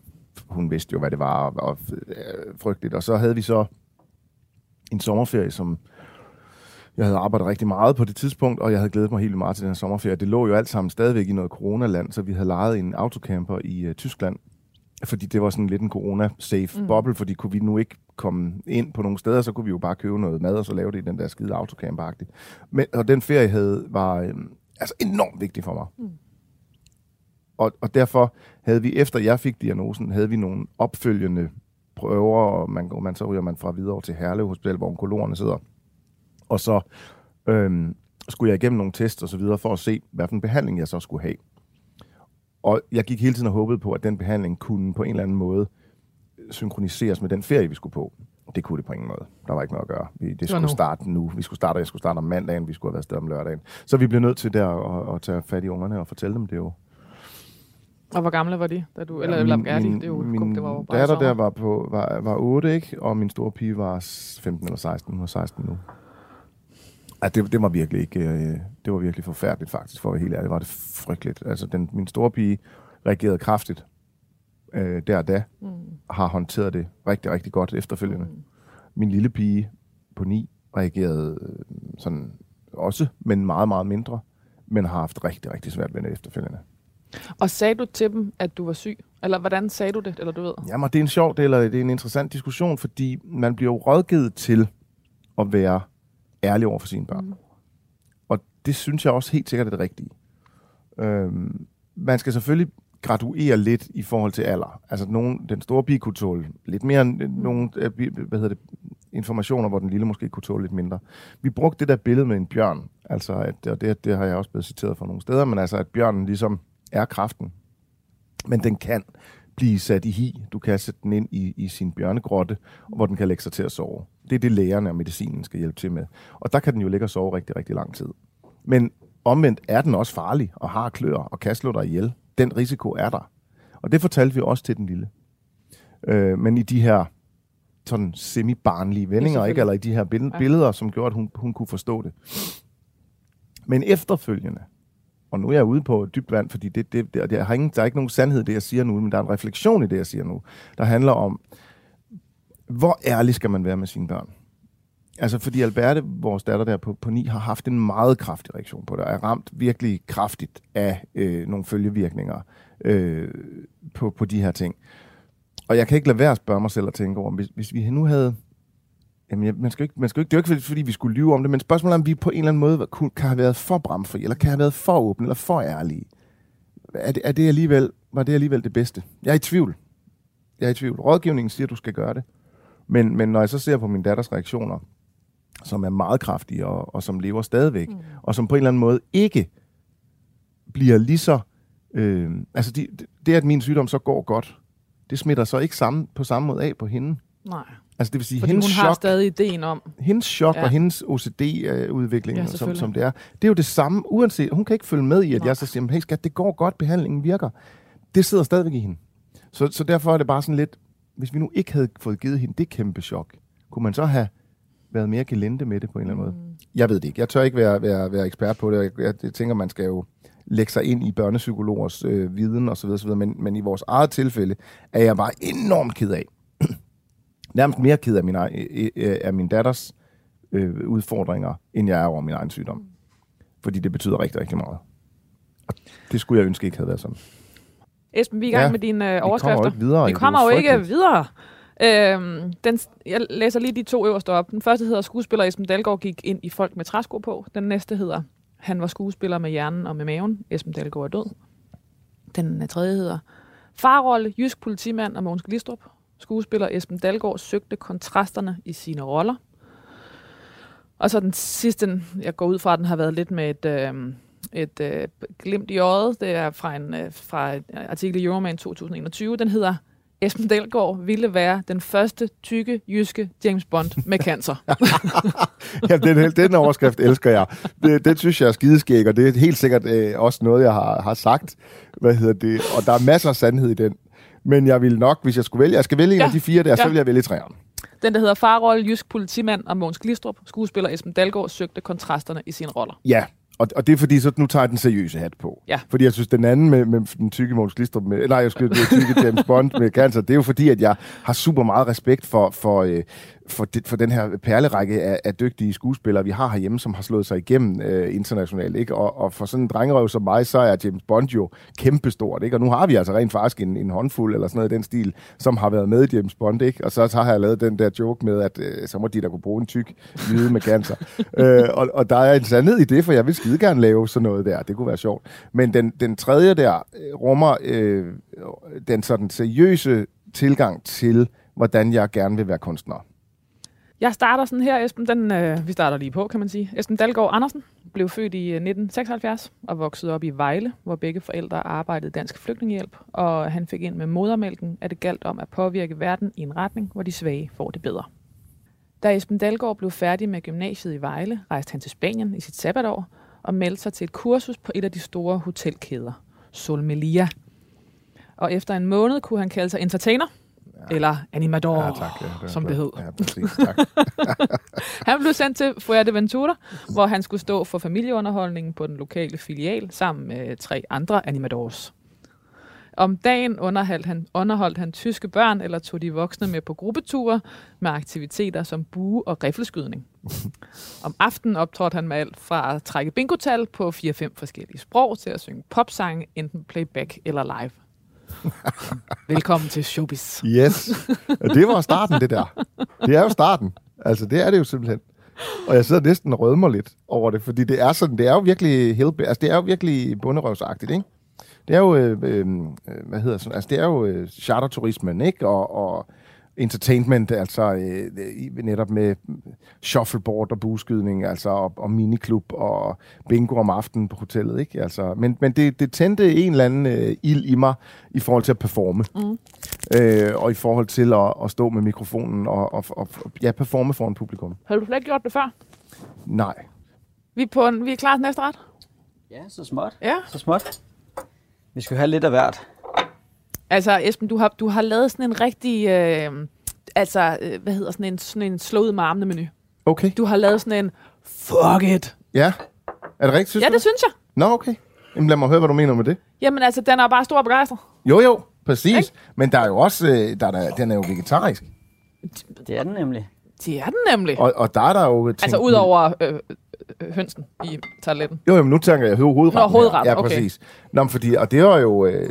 Speaker 2: hun vidste jo, hvad det var, og, og øh, frygteligt. Og så havde vi så en sommerferie, som jeg havde arbejdet rigtig meget på det tidspunkt, og jeg havde glædet mig helt meget til den her sommerferie. Det lå jo alt sammen stadigvæk i noget coronaland, så vi havde lejet en autocamper i uh, Tyskland, fordi det var sådan lidt en corona-safe mm. boble, fordi kunne vi nu ikke komme ind på nogle steder, så kunne vi jo bare købe noget mad, og så lave det i den der skide autocamper -agtigt. Men, og den ferie havde, var øhm, altså enormt vigtig for mig. Mm. Og, og derfor havde vi, efter jeg fik diagnosen, havde vi nogle opfølgende prøver, og man, man så ryger man fra videre til Herlev Hospital, hvor onkologerne sidder. Og så øhm, skulle jeg igennem nogle tests og så videre, for at se, hvad for en behandling jeg så skulle have. Og jeg gik hele tiden og håbede på, at den behandling kunne på en eller anden måde synkroniseres med den ferie, vi skulle på. Det kunne det på ingen måde. Der var ikke noget at gøre. Vi, det, skulle
Speaker 1: nu.
Speaker 2: starte nu. Vi skulle starte, jeg skulle starte om mandagen, vi skulle have været sted om lørdagen. Så vi blev nødt til der at, at tage fat i ungerne og fortælle dem det jo.
Speaker 1: Og hvor gamle var de? Da du, eller,
Speaker 2: Ja,
Speaker 1: eller
Speaker 2: min,
Speaker 1: er de? Det er jo,
Speaker 2: min
Speaker 1: det var jo bare
Speaker 2: datter
Speaker 1: sommer.
Speaker 2: der var, på, var, var 8, ikke? og min store pige var s- 15 eller 16. Hun var 16 nu. Ja, det, det var virkelig ikke, øh, det var virkelig forfærdeligt faktisk, for at være helt ærlig. Det var det frygteligt. Altså, den, min store pige reagerede kraftigt øh, der og da,
Speaker 1: Mm.
Speaker 2: har håndteret det rigtig, rigtig godt efterfølgende.
Speaker 1: Mm.
Speaker 2: Min lille pige på 9 reagerede øh, sådan også, men meget, meget mindre, men har haft rigtig, rigtig svært ved det efterfølgende.
Speaker 1: Og sagde du til dem, at du var syg? Eller hvordan sagde du det? Eller du ved?
Speaker 2: Jamen, det er en sjov, det, eller det er en interessant diskussion, fordi man bliver jo rådgivet til at være ærlig over for sine børn. Mm. Og det synes jeg også helt sikkert er det rigtige. Øhm, man skal selvfølgelig graduere lidt i forhold til alder. Altså, nogen, den store pige kunne tåle lidt mere end mm. nogle øh, hvad hedder det, informationer, hvor den lille måske kunne tåle lidt mindre. Vi brugte det der billede med en bjørn, altså, at, og det, det har jeg også blevet citeret fra nogle steder, men altså, at bjørnen ligesom er kraften, men den kan blive sat i hi. Du kan sætte den ind i, i sin bjørnegrotte, hvor den kan lægge sig til at sove. Det er det, lægerne og medicinen skal hjælpe til med. Og der kan den jo ligge og sove rigtig, rigtig lang tid. Men omvendt er den også farlig og har klør og kan slå dig ihjel. Den risiko er der. Og det fortalte vi også til den lille. Øh, men i de her sådan semi-barnlige vendinger, ikke? eller i de her bill-
Speaker 1: Ja.
Speaker 2: billeder, som gjorde, at hun, hun kunne forstå det. Men efterfølgende, og nu er jeg ude på dybt vand, fordi det, det, det, der, har ingen, der er ikke nogen sandhed i det, jeg siger nu, men der er en refleksion i det, jeg siger nu, der handler om, hvor ærlig skal man være med sine børn? Altså, fordi Alberte, vores datter der på, på 9, har haft en meget kraftig reaktion på det, og er ramt virkelig kraftigt af øh, nogle følgevirkninger øh, på, på de her ting. Og jeg kan ikke lade være at spørge mig selv og tænke over, hvis, hvis vi nu havde... Jamen, man skal ikke, man skal ikke, det er jo ikke, fordi vi skulle lyve om det, men spørgsmålet er, om vi på en eller anden måde kunne, kan have været for bramfri, eller kan have været for åbne, eller for ærlige. Er det, er det alligevel, var det alligevel det bedste? Jeg er i tvivl. Jeg er i tvivl. Rådgivningen siger, at du skal gøre det. Men, men når jeg så ser på min datters reaktioner, som er meget kraftige og, og som lever stadigvæk, mm. og som på en eller anden måde ikke bliver lige så... Øh, altså, de, det, at min sygdom så går godt, det smitter så ikke samme, på samme måde af på hende.
Speaker 1: Nej.
Speaker 2: Altså det vil sige,
Speaker 1: Fordi
Speaker 2: hendes
Speaker 1: hun
Speaker 2: chok,
Speaker 1: har stadig ideen om,
Speaker 2: hendes chok
Speaker 1: Ja.
Speaker 2: og hendes OCD-udvikling,
Speaker 1: Ja,
Speaker 2: ja, som, som det er, det er jo det samme, uanset, hun kan ikke følge med i, at
Speaker 1: Nej.
Speaker 2: jeg så siger, hey skat, det går godt, behandlingen virker. Det sidder stadigvæk i hende. Så, så derfor er det bare sådan lidt, hvis vi nu ikke havde fået givet hende det kæmpe chok, kunne man så have været mere gelente med det på en eller anden
Speaker 1: Mm.
Speaker 2: måde? Jeg ved det ikke. Jeg tør ikke være, være, være ekspert på det. Jeg, jeg, jeg tænker, man skal jo lægge sig ind i børnepsykologers øh, viden osv., osv. Men, men i vores eget tilfælde er jeg bare enormt ked af, nærmest mere ked af min, af min datters øh, udfordringer, end jeg er over min egen sygdom. Fordi det betyder rigtig, rigtig meget. Og det skulle jeg ønske ikke havde været sådan.
Speaker 1: Esben, vi er i gang
Speaker 2: Ja,
Speaker 1: med dine øh,
Speaker 2: Vi kommer
Speaker 1: overskrifter.
Speaker 2: jo ikke videre.
Speaker 1: Vi
Speaker 2: er
Speaker 1: kommer jo ikke videre. Øhm, den, jeg læser lige de to øverste op. Den første hedder, skuespiller Esben Dalgaard gik ind i folk med træsko på. Den næste hedder, han var skuespiller med hjernen og med maven. Esben Dalgaard er død. Den øh, tredje hedder, farrolle, jysk politimand og Mogens Glistrup. Skuespiller Esben Dalgaard søgte kontrasterne i sine roller. Og så den sidste, den- jeg går ud fra, den har været lidt med et, øh, et øh, glimt i øjet. Det er fra en øh, fra et artikel i Euroman 2021. Den hedder Esben Delgaard ville være den første tykke jyske James Bond med cancer.
Speaker 2: ja, den, den overskrift elsker jeg. Det, det synes jeg er skideskæg, og det er helt sikkert øh, også noget, jeg har, har sagt. Hvad hedder det? Og der er masser af sandhed i den. Men jeg vil nok, hvis jeg skulle vælge, jeg skal vælge en
Speaker 1: Ja.
Speaker 2: af de fire der, ja. så vil jeg vælge træerne.
Speaker 1: Den, der hedder Farrolle, jysk politimand og Mogens Glistrup. Skuespiller Esben Dalgaard søgte kontrasterne i sine roller.
Speaker 2: Ja, og, og det er fordi, så nu tager jeg den seriøse hat på.
Speaker 1: Ja.
Speaker 2: Fordi jeg synes, den anden med, med den tykke Måns Glistrup, med, nej, jeg skulle det tykke James Bond med cancer, det er jo fordi, at jeg har super meget respekt for, for, øh, for, det, for den her perlerække af, af dygtige skuespillere, vi har herhjemme, som har slået sig igennem øh, internationalt. Ikke? Og, og for sådan en drengerøv som mig, så er James Bond jo kæmpestort. Ikke? Og nu har vi altså rent faktisk en, en håndfuld eller sådan noget i den stil, som har været med i James Bond. Ikke? Og så, så har jeg lavet den der joke med, at øh, så må de der kunne bruge en tyk hvide med cancer. øh, og, og der er en sandhed i det, for jeg vil skide gerne lave sådan noget der. Det kunne være sjovt. Men den, den tredje der øh, rummer øh, den sådan seriøse tilgang til, hvordan jeg gerne vil være kunstner.
Speaker 1: Jeg starter sådan her, Esben. Den, øh, vi starter lige på, kan man sige. Esben Dalgaard Andersen blev født i øh, 1976 og voksede op i Vejle, hvor begge forældre arbejdede i Dansk Flygtningehjælp. Og han fik ind med modermælken, at det galt om at påvirke verden i en retning, hvor de svage får det bedre. Da Esben Dalgaard blev færdig med gymnasiet i Vejle, rejste han til Spanien i sit sabbatår og meldte sig til et kursus på et af de store hotelkæder, Solmelia. Og efter en måned kunne han kalde sig entertainer, ja. eller animador,
Speaker 2: Ja, tak. Ja,
Speaker 1: som det hed.
Speaker 2: Ja, præcis. Tak.
Speaker 1: Han blev sendt til Fuerteventura, hvor han skulle stå for familieunderholdningen på den lokale filial sammen med tre andre animadors. Om dagen underholdt han, underholdt han tyske børn eller tog de voksne med på gruppeture med aktiviteter som bue- og rifleskydning. Om aftenen optrådte han med alt fra at trække bingotal på 4-5 forskellige sprog til at synge popsange, enten playback eller live. Velkommen til Showbiz.
Speaker 2: Yes. Det var starten, det der. Det er jo starten. Altså, det er det jo simpelthen. Og jeg sidder næsten og rødmer lidt over det, fordi det er sådan, det er jo virkelig help, altså det er jo virkelig bunderøvsagtigt, ikke? Det er jo, øh, øh, øh, hvad hedder sådan, altså det er jo øh, charterturismen, ikke? Og, og entertainment, altså øh, netop med shuffleboard og bueskydning, altså og, og miniklub og bingo om aftenen på hotellet, ikke? Altså, men men det, det tændte en eller anden øh, ild i mig i forhold til at performe.
Speaker 1: Mm.
Speaker 2: Øh, og i forhold til at, at stå med mikrofonen og, og, og ja, performe foran publikum.
Speaker 1: Har du slet ikke gjort det før?
Speaker 2: Nej.
Speaker 1: Vi er, på en, vi er klar til næste ret.
Speaker 3: Ja, så småt.
Speaker 1: Ja.
Speaker 3: Så småt. Vi skal jo have lidt af hvert.
Speaker 1: Altså, Esben, du har, du har lavet sådan en rigtig, øh, altså, øh, hvad hedder sådan en, sådan en slået med armene menu.
Speaker 2: Okay.
Speaker 1: Du har lavet sådan en, fuck it.
Speaker 2: Ja. Er det rigtigt, synes
Speaker 1: Ja,
Speaker 2: du
Speaker 1: det synes jeg.
Speaker 2: Nå, okay. Jamen lad mig høre, hvad du mener med det.
Speaker 1: Jamen altså, den er bare stor begejstret.
Speaker 2: Jo, jo, præcis. Men der er jo også, øh, der er, der, den er jo vegetarisk.
Speaker 3: Det er den nemlig.
Speaker 1: Det er den nemlig.
Speaker 2: Og, og der er der jo... Tænkt,
Speaker 1: Altså, udover øh, hønsen i toiletten.
Speaker 2: Jo, jo, men nu tænker jeg hovedretten.
Speaker 1: Nå, hovedretten,
Speaker 2: her. Ja,
Speaker 1: okay.
Speaker 2: præcis. Nå, men fordi, og det var jo... Øh,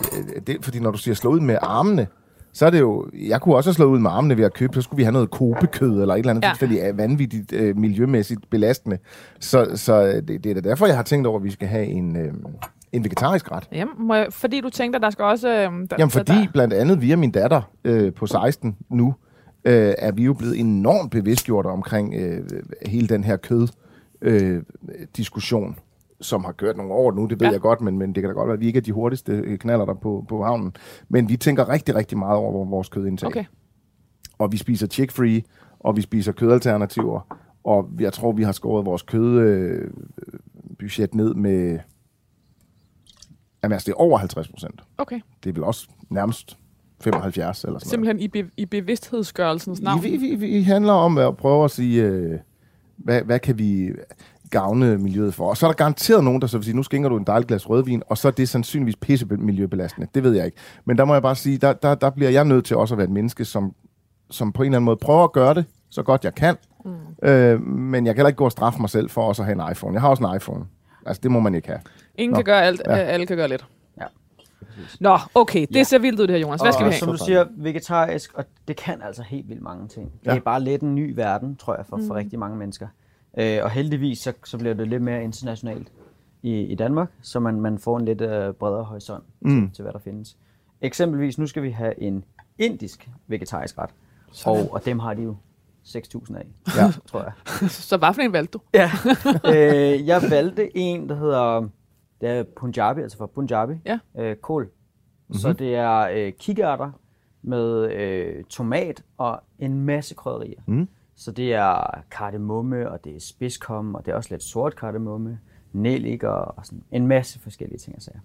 Speaker 2: det, fordi når du siger slå ud med armene, så er det jo... Jeg kunne også have slået ud med armene ved at købe, så skulle vi have noget kobekød eller et eller andet
Speaker 1: Ja.
Speaker 2: ja. tilfældigt vanvittigt øh, miljømæssigt belastende. Så, så det, det er da derfor, jeg har tænkt over, at vi skal have en, øh, en vegetarisk ret.
Speaker 1: Jamen, må jeg, fordi du tænkte, at der skal også... Øh, der,
Speaker 2: Jamen fordi
Speaker 1: Der,
Speaker 2: blandt andet via min datter øh, på 16 nu, øh, er vi jo blevet enormt bevidstgjort omkring øh, hele den her kød øh, diskussion som har kørt nogle år nu, det ved
Speaker 1: Ja.
Speaker 2: jeg godt, men, men det kan da godt være, at vi ikke er de hurtigste øh, knaller der på, på havnen. Men vi tænker rigtig, rigtig meget over vores kødindtag.
Speaker 1: okay.
Speaker 2: Og vi spiser chick-free, og vi spiser kødalternativer, og jeg tror, vi har skåret vores kødbudget øh, ned med... Jamen altså, det er over 50 procent
Speaker 1: Okay.
Speaker 2: det er vel også nærmest 75 eller sådan
Speaker 1: Simpelthen i, be, i bevidsthedsgørelsens navn.
Speaker 2: noget. Vi, vi, vi handler om at prøve at sige, øh, hvad, hvad kan vi gavne miljøet for? Og så er der garanteret nogen, der så vil sige, nu skænker du en dejlig glas rødvin, og så er det sandsynligvis pisse miljøbelastende. Det ved jeg ikke. Men der må jeg bare sige, der, der, der bliver jeg nødt til også at være et menneske, som, som på en eller anden måde prøver at gøre det, så godt jeg kan. Mm. Øh, men jeg kan heller ikke gå og straffe mig selv for også at have en iPhone. Jeg har også en iPhone. Altså, det må man ikke have.
Speaker 1: Ingen
Speaker 2: Nå.
Speaker 1: kan gøre alt,
Speaker 2: Ja.
Speaker 1: alle kan gøre lidt.
Speaker 3: Ja.
Speaker 1: Nå, okay, det
Speaker 3: Ja.
Speaker 1: ser vildt ud det her, Jonas. Hvad skal
Speaker 3: og
Speaker 1: vi have?
Speaker 3: som du siger, vegetarisk, og det kan altså helt vildt mange ting. Ja. Det er bare lidt en ny verden, tror jeg, for, for rigtig mange mennesker. Øh, og heldigvis, så, så bliver det lidt mere internationalt i, i Danmark, så man, man får en lidt øh, bredere horisont mm.
Speaker 2: Mm.
Speaker 3: til, til, hvad der findes. Eksempelvis, nu skal vi have en indisk vegetarisk ret, og, og dem har de jo 6.000 af,
Speaker 2: Ja.
Speaker 3: tror jeg.
Speaker 1: Så hvad for en valgte du?
Speaker 3: Ja. øh, jeg valgte en, der hedder det er Punjabi, altså fra Punjabi.
Speaker 1: Ja.
Speaker 3: Øh, kål. Mm-hmm. Så det er øh, kikærter med øh, tomat og en masse krydderier.
Speaker 2: Mm.
Speaker 3: Så det er kardemomme, og det er spidskom, og det er også lidt sort kardemomme, nelliker og sådan en masse forskellige ting og sager.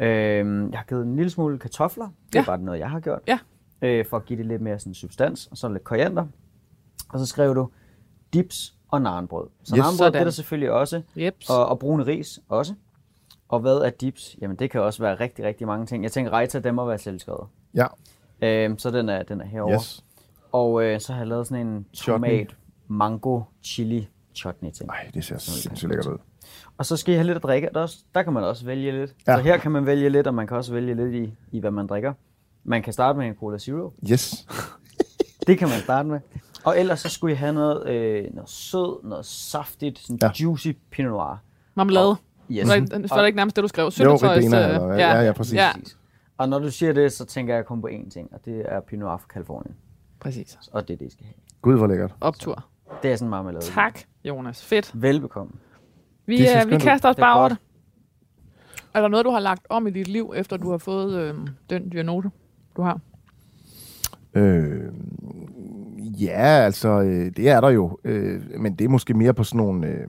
Speaker 3: Øh, jeg har givet en lille smule kartofler. Det er
Speaker 1: Ja.
Speaker 3: bare noget, jeg har gjort.
Speaker 1: Ja.
Speaker 3: Øh, for at give det lidt mere sådan substans, og så lidt koriander. Og så skrev du dips og narnbrød. Så
Speaker 2: Yes.
Speaker 3: narnbrød, det er
Speaker 1: Sådan.
Speaker 3: der selvfølgelig også.
Speaker 1: Jeps.
Speaker 3: Og, og brune ris også. Og hvad er dips? Jamen det kan også være rigtig, rigtig mange ting. Jeg tænker, Reita, dem må være selvskrevet.
Speaker 2: Ja,
Speaker 3: Øhm, så den er, den er herovre.
Speaker 2: yes.
Speaker 3: Og øh, så har jeg lavet sådan en
Speaker 2: Chutney.
Speaker 3: tomat, mango, chili chutney ting.
Speaker 2: Ej, det ser sindssygt lækkert ud.
Speaker 3: Og så skal I have lidt at drikke. Der, er også, der kan man også vælge lidt. Ja. Så her kan man vælge lidt, og man kan også vælge lidt i, i hvad man drikker. Man kan starte med en Cola Zero.
Speaker 2: Yes.
Speaker 3: Det kan man starte med. Og ellers så skulle I have noget, øh, noget sød, noget saftigt, sådan
Speaker 2: Ja.
Speaker 3: juicy Pinot Noir.
Speaker 1: Marmelade.
Speaker 3: Yes.
Speaker 1: Var det, var det ikke nærmest det, du skrev?
Speaker 2: Jo,
Speaker 1: Syltetøjs,
Speaker 2: ribena,
Speaker 1: øh,
Speaker 2: eller hvad? Ja, ja, præcis.
Speaker 1: Ja,
Speaker 3: Og når du siger det, så tænker jeg kun på én ting, og det er Pinot Noir fra Kalifornien.
Speaker 1: præcis.
Speaker 3: Og det er det, I skal have.
Speaker 2: Gud, hvor lækkert.
Speaker 1: Optur.
Speaker 3: Det er sådan en marmelade.
Speaker 1: Tak, Jonas. Fedt.
Speaker 3: Velbekomme.
Speaker 1: Vi,
Speaker 2: Det
Speaker 1: øh, vi kaster os
Speaker 3: Det er
Speaker 1: bare over det. Er der noget, du har lagt om i dit liv, efter du har fået øh, den diagnose, du har?
Speaker 2: Øh, ja, altså, øh, det er der jo. Øh, men det er måske mere på sådan nogle øh,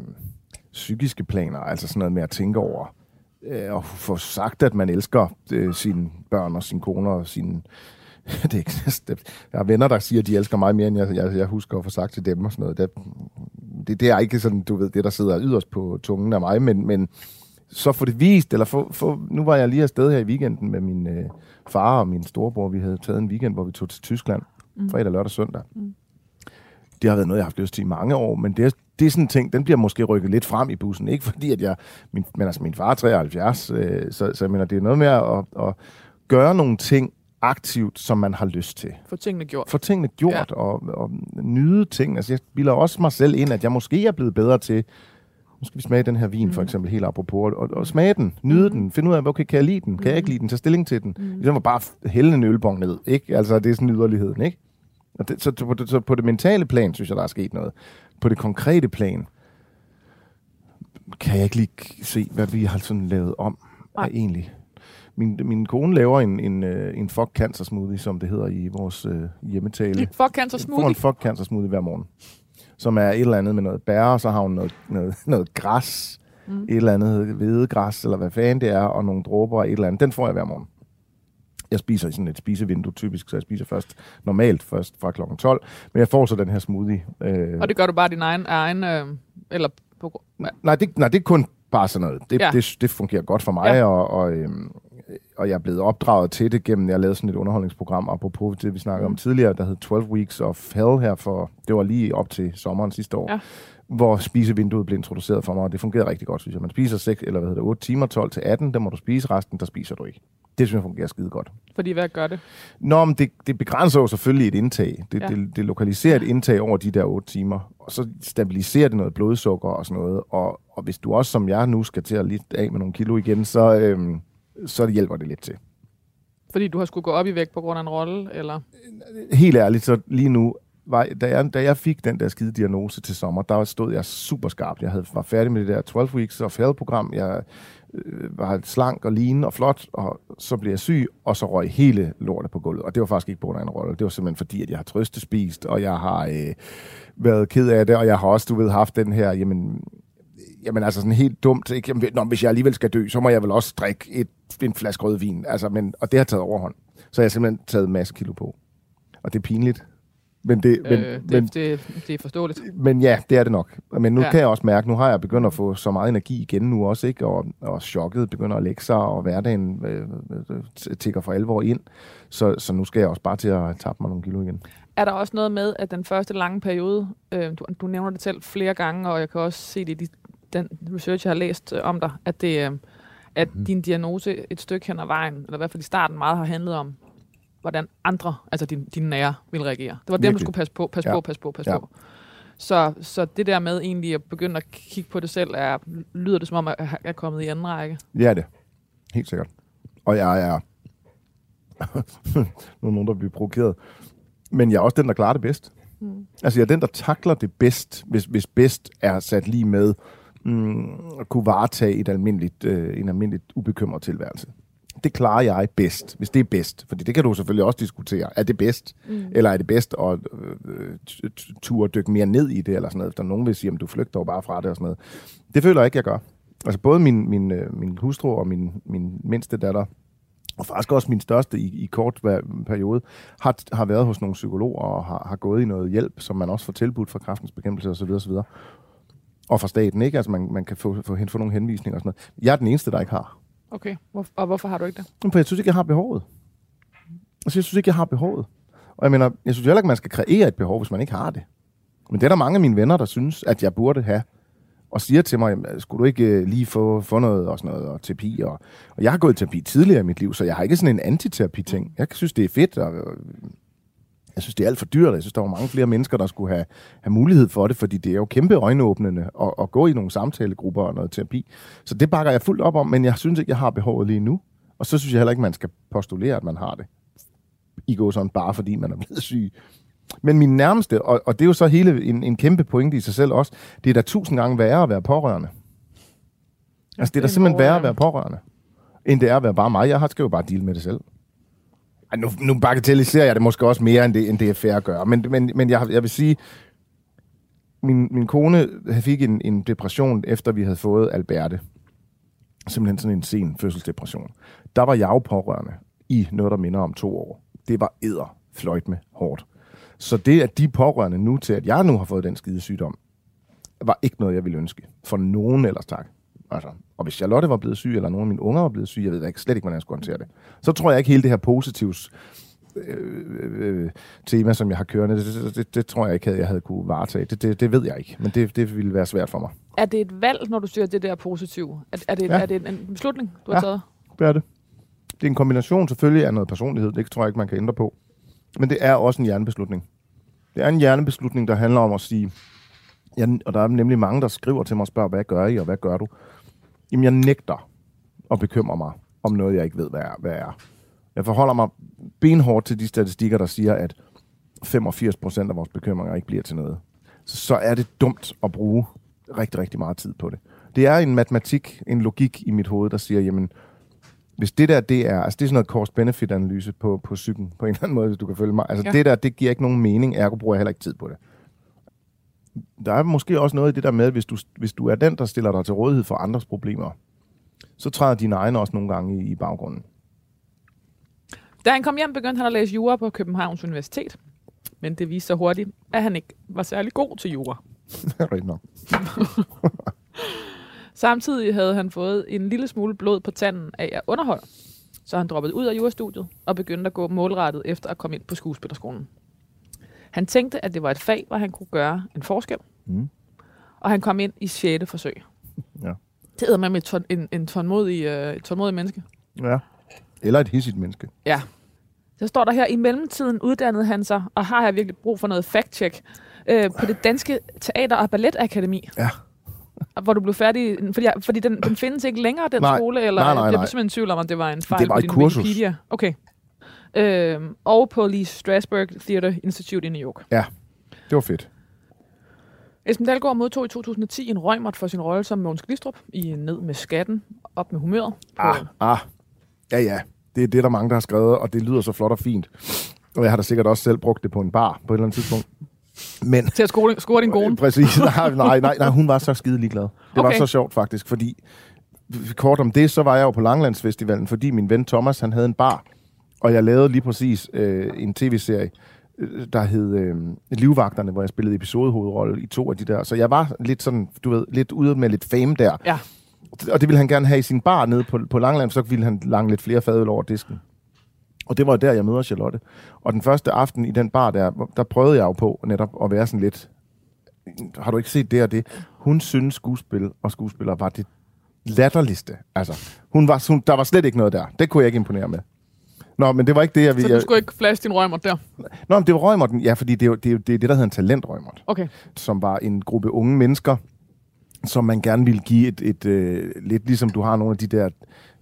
Speaker 2: psykiske planer. Altså sådan noget med at tænke over. Øh, og få sagt, at man elsker øh, sine børn og sine koner og sine... det er ikke, det, jeg har venner, der siger, at de elsker mig mere, end jeg, jeg, jeg husker at få sagt til dem og sådan noget. Det, det, det er ikke sådan, du ved, det der sidder yderst på tungen af mig, men, men så få det vist, eller få, få, nu var jeg lige afsted her i weekenden med min øh, far og min storebror. Vi havde taget en weekend, hvor vi tog til Tyskland. Mm. Fredag, lørdag, søndag. Mm. Det har været noget, jeg har haft lyst til i mange år, men det er, det er sådan en ting, den bliver måske rykket lidt frem i bussen. Ikke fordi, at jeg, min, men altså min far er 73, øh, så, så jeg mener, det er noget med at, at gøre nogle ting aktivt, som man har lyst til.
Speaker 1: Få tingene gjort.
Speaker 2: Få tingene gjort ja. og, og nyde ting. Altså, jeg bilder også mig selv ind, at jeg måske er blevet bedre til nu skal vi smage den her vin, mm. for eksempel, helt apropos, og, og smage den, nyde mm. den, finde ud af, okay, kan jeg lide den, kan jeg ikke lide den, tage stilling til den. Mm. Det var bare f- hælde en ølbong ned, ikke? Altså, det er sådan yderligheden, ikke? Og det, så, på det, så på det mentale plan, synes jeg, der er sket noget. På det konkrete plan, kan jeg ikke lige se, hvad vi har sådan lavet om,
Speaker 1: Nej.
Speaker 2: egentlig. Min, min kone laver en, en, øh, en fuck cancer smoothie, som det hedder i vores øh, hjemmetale.
Speaker 1: Fuck cancer
Speaker 2: Får
Speaker 1: smoothie.
Speaker 2: en fuck cancer smoothie hver morgen. Som er et eller andet med noget bær, og så har hun noget, noget, noget græs, mm. et eller andet hvedegræs, eller hvad fanden det er, og nogle dråber og et eller andet. Den får jeg hver morgen. Jeg spiser i sådan et spisevindue typisk, så jeg spiser først normalt først fra klokken 12. Men jeg får så den her smoothie. Øh,
Speaker 1: Og det gør du bare din egen, egen øh, eller på, ja.
Speaker 2: nej, det, nej, det er kun Bare sådan noget. Det,
Speaker 1: Ja.
Speaker 2: det, det fungerer godt for mig,
Speaker 1: Ja.
Speaker 2: og, og, øhm, og jeg er blevet opdraget til det gennem, jeg lavede sådan et underholdningsprogram, apropos det, vi snakkede
Speaker 1: Mm.
Speaker 2: om tidligere, der hed 12 Weeks of Hell her for, det var lige op til sommeren sidste år. Hvor spisevinduet blev introduceret for mig, og det fungerede rigtig godt, synes jeg. Man spiser 6, eller hvad hedder det, 8 timer, 12 til 18, der må du spise, resten, der spiser du ikke. Det synes jeg fungerer skide godt.
Speaker 1: Fordi hvad gør det?
Speaker 2: Nå, men det, det begrænser jo selvfølgelig et indtag. Det,
Speaker 1: Ja.
Speaker 2: det, det lokaliserer et indtag over de der 8 timer, og så stabiliserer det noget blodsukker og sådan noget. Og, og hvis du også, som jeg nu, skal til at lidt af med nogle kilo igen, så, øhm, så hjælper det lidt til.
Speaker 1: Fordi du har skulle gå op i vægt på grund af en rolle, eller?
Speaker 2: Helt ærligt, så lige nu, var, da, jeg, da jeg fik den der skide diagnose til sommer, der stod jeg super skarp. Jeg havde, var færdig med det der 12 Weeks of health program. Jeg øh, var slank og lean og flot, og så blev jeg syg, og så røg hele lortet på gulvet. Og det var faktisk ikke på grund af en rolle. Det var simpelthen fordi, at jeg har trøstespist, og jeg har øh, været ked af det, og jeg har også, du ved, haft den her, jamen, jamen altså sådan helt dumt, ikke? Jamen, Nå, hvis jeg alligevel skal dø, så må jeg vel også drikke et, en flaske rødvin. Altså, men, og det har taget overhånd. Så jeg har simpelthen taget en masse kilo på. Og det er pinligt. Men, det, men,
Speaker 1: øh, det,
Speaker 2: men,
Speaker 1: det, det er forståeligt.
Speaker 2: men ja, det er det nok. Men nu
Speaker 1: Ja.
Speaker 2: kan jeg også mærke, nu har jeg begyndt at få så meget energi igen nu også, ikke? Og, og chokket begynder at lægge sig, og hverdagen øh, øh, tigger for alvor ind. Så, så nu skal jeg også bare til at tabe mig nogle kilo igen.
Speaker 1: Er der også noget med, at den første lange periode, øh, du, du nævner det selv flere gange, og jeg kan også se det i de, den research, jeg har læst øh, om dig, at, det, øh, at mm. din diagnose et stykke hen ad vejen, eller i hvert fald i starten meget har handlet om, hvordan andre, altså din, dine nære, vil reagere. Det var dem, du
Speaker 2: Virkelig.
Speaker 1: skulle passe på, passe
Speaker 2: Ja.
Speaker 1: på, passe på, passe
Speaker 2: Ja.
Speaker 1: på. Så, så det der med egentlig at begynde at kigge på det selv, er, lyder det som om, at jeg er kommet i anden række.
Speaker 2: Det er det. Helt sikkert. Og jeg er... nu er nogen, der bliver provokeret. Men jeg er også den, der klarer det bedst.
Speaker 1: Mm.
Speaker 2: Altså, jeg er den, der takler det bedst, hvis, hvis bedst er sat lige med mm, at kunne varetage et almindeligt, øh, en almindeligt ubekymret tilværelse. Det klarer jeg bedst, hvis det er bedst. Fordi det kan du selvfølgelig også diskutere. Er det bedst? Mm. Eller er det bedst at øh, turde dykke mere ned i det? Eller sådan noget. Der er nogen, vil sige, at du flygter jo bare fra det og sådan noget. Det føler jeg ikke, jeg gør. Altså både min, min, øh, min hustru og min, min mindste datter, og faktisk også min største i, i kort periode, har, har været hos nogle psykologer og har, har gået i noget hjælp, som man også får tilbudt fra kraftens bekæmpelse osv. osv. Og fra staten, ikke? Altså man, man kan få, få, få nogle henvisninger og sådan noget. Jeg er den eneste, der ikke har.
Speaker 1: Okay, Hvor, og hvorfor har du ikke det?
Speaker 2: For jeg synes ikke, jeg har behovet. Altså, jeg synes ikke, jeg har behovet. Og jeg mener, jeg synes heller ikke, man skal kreere et behov, hvis man ikke har det. Men det er der mange af mine venner, der synes, at jeg burde have. Og siger til mig, skulle du ikke øh, lige få, få noget og sådan noget, og terapi. Og, og jeg har gået i terapi tidligere i mit liv, så jeg har ikke sådan en antiterapi-ting. Jeg synes, det er fedt, og jeg synes, det er alt for dyrt, jeg synes, der var mange flere mennesker, der skulle have, have mulighed for det, fordi det er jo kæmpe øjenåbnende at, at gå i nogle samtalegrupper og noget terapi. Så det bakker jeg fuldt op om, men jeg synes ikke, jeg har behovet lige nu. Og så synes jeg heller ikke, man skal postulere, at man har det. I går sådan bare fordi man er blevet syg. Men min nærmeste, og, og det er jo så hele en, en kæmpe pointe i sig selv også, det er da tusind gange værre at være pårørende. Altså det er da
Speaker 1: en
Speaker 2: simpelthen værre at være pårørende, end det er at være bare mig. Jeg har skal jo bare deal med det selv. Ej, nu, nu bagatelliserer jeg det måske også mere, end det, end det er fair at gøre. Men, men, men jeg, jeg vil sige, min, min kone fik en, en depression, efter vi havde fået Alberte. Simpelthen sådan en sen fødselsdepression. Der var jeg jo pårørende i noget, der minder om to år. Det var æder fløjt med hårdt. Så det, at de pårørende nu til, at jeg nu har fået den skide sygdom, var ikke noget, jeg ville ønske. For nogen ellers tak. Altså, og hvis Charlotte var blevet syg, eller nogen af mine unger var blevet syge, jeg ved ikke, slet ikke, hvordan jeg skulle håndtere det. Så tror jeg ikke hele det her positivs øh, øh, tema, som jeg har kørende, det, det, det, tror jeg ikke, at jeg havde kunne varetage. Det, det, det ved jeg ikke, men det, det ville være svært for mig.
Speaker 1: Er det et valg, når du siger det der positiv? Er, er, det, ja.
Speaker 2: Ja.
Speaker 1: er det en beslutning, du har
Speaker 2: Ja.
Speaker 1: taget?
Speaker 2: Det er det. Det er en kombination selvfølgelig af noget personlighed, det tror jeg ikke, man kan ændre på. Men det er også en hjernebeslutning. Det er en hjernebeslutning, der handler om at sige, jeg, og der er nemlig mange, der skriver til mig og spørger, hvad gør I, og hvad gør du? Jamen, jeg nægter at bekymre mig om noget, jeg ikke ved, hvad er. Hvad er. Jeg forholder mig benhårdt til de statistikker, der siger, at 85 procent af vores bekymringer ikke bliver til noget. Så, så er det dumt at bruge rigtig, rigtig meget tid på det. Det er en matematik, en logik i mit hoved, der siger, jamen, hvis det der, det er, altså det er sådan noget cost-benefit-analyse på, på psyken, på en eller anden måde, hvis du kan følge mig. Altså
Speaker 1: ja.
Speaker 2: det der, det giver ikke nogen mening, ergo bruger jeg heller ikke tid på det. Der er måske også noget i det der med, at hvis du, hvis du er den, der stiller dig til rådighed for andres problemer, så træder dine egne også nogle gange i, i baggrunden.
Speaker 1: Da han kom hjem, begyndte han at læse jura på Københavns Universitet. Men det viste sig hurtigt, at han ikke var særlig god til jura.
Speaker 2: Det er rigtigt nok.
Speaker 1: Samtidig havde han fået en lille smule blod på tanden af at underholde. Så han droppede ud af jurastudiet og begyndte at gå målrettet efter at komme ind på skuespillerskolen. Han tænkte, at det var et fag, hvor han kunne gøre en forskel.
Speaker 2: Mm.
Speaker 1: Og han kom ind i 6. forsøg.
Speaker 2: Ja.
Speaker 1: Det hedder man med ton, en, en tålmodig, øh, et tålmodig menneske.
Speaker 2: Ja. Eller et hissigt menneske.
Speaker 1: Ja. Så står der her, i mellemtiden uddannede han sig, og har jeg virkelig brug for noget fact-check, øh, på det Danske Teater- og Balletakademi.
Speaker 2: Ja.
Speaker 1: Hvor du blev færdig, fordi, fordi den, den findes ikke længere, den
Speaker 2: Nej.
Speaker 1: skole, eller
Speaker 2: Nej, nej,
Speaker 1: jeg
Speaker 2: nej.
Speaker 1: blev simpelthen i tvivl om, at det var en fejl
Speaker 2: Det var
Speaker 1: på
Speaker 2: et
Speaker 1: din
Speaker 2: kursus.
Speaker 1: Wikipedia. Okay. Øhm, og på Lee Strasberg Theatre Institute i New York.
Speaker 2: Det var fedt.
Speaker 1: Esben Dahlgaard modtog i 2010 en røgmert for sin rolle som Mogens Glistrup i Ned med skatten, op med humøret.
Speaker 2: Ah, ah. Ja, ja. Det er det, der er mange, der har skrevet, og det lyder så flot og fint. Og jeg har da sikkert også selv brugt det på en bar på et eller andet tidspunkt. Men
Speaker 1: Til at score, score din kone.
Speaker 2: Præcis. Nej, nej, nej, nej, hun var så skide ligeglad. Det okay. var så sjovt faktisk, fordi kort om det, så var jeg jo på Langlandsfestivalen, fordi min ven Thomas, han havde en bar, og jeg lavede lige præcis øh, en tv-serie, øh, der hed øh, Livvagterne, hvor jeg spillede episodehovedrolle i to af de der. Så jeg var lidt sådan, du ved, lidt ude med lidt fame der.
Speaker 1: Ja.
Speaker 2: Og det ville han gerne have i sin bar nede på, på Langland, så ville han lange lidt flere fadøl over disken. Og det var der, jeg møder Charlotte. Og den første aften i den bar der, der prøvede jeg jo på netop at være sådan lidt, har du ikke set det og det? Hun synes skuespil og skuespillere var det latterligste. Altså, hun var, hun, der var slet ikke noget der. Det kunne jeg ikke imponere med. Nå, men det var ikke det, jeg
Speaker 1: Så
Speaker 2: ville...
Speaker 1: du skulle ikke flash din røgmert der.
Speaker 2: Nå, men det var Røgmerten. Ja, fordi det er det, er det, er det der hedder en talentrøgmert
Speaker 1: Okay.
Speaker 2: som var en gruppe unge mennesker, som man gerne ville give et, et øh, lidt ligesom du har nogle af de der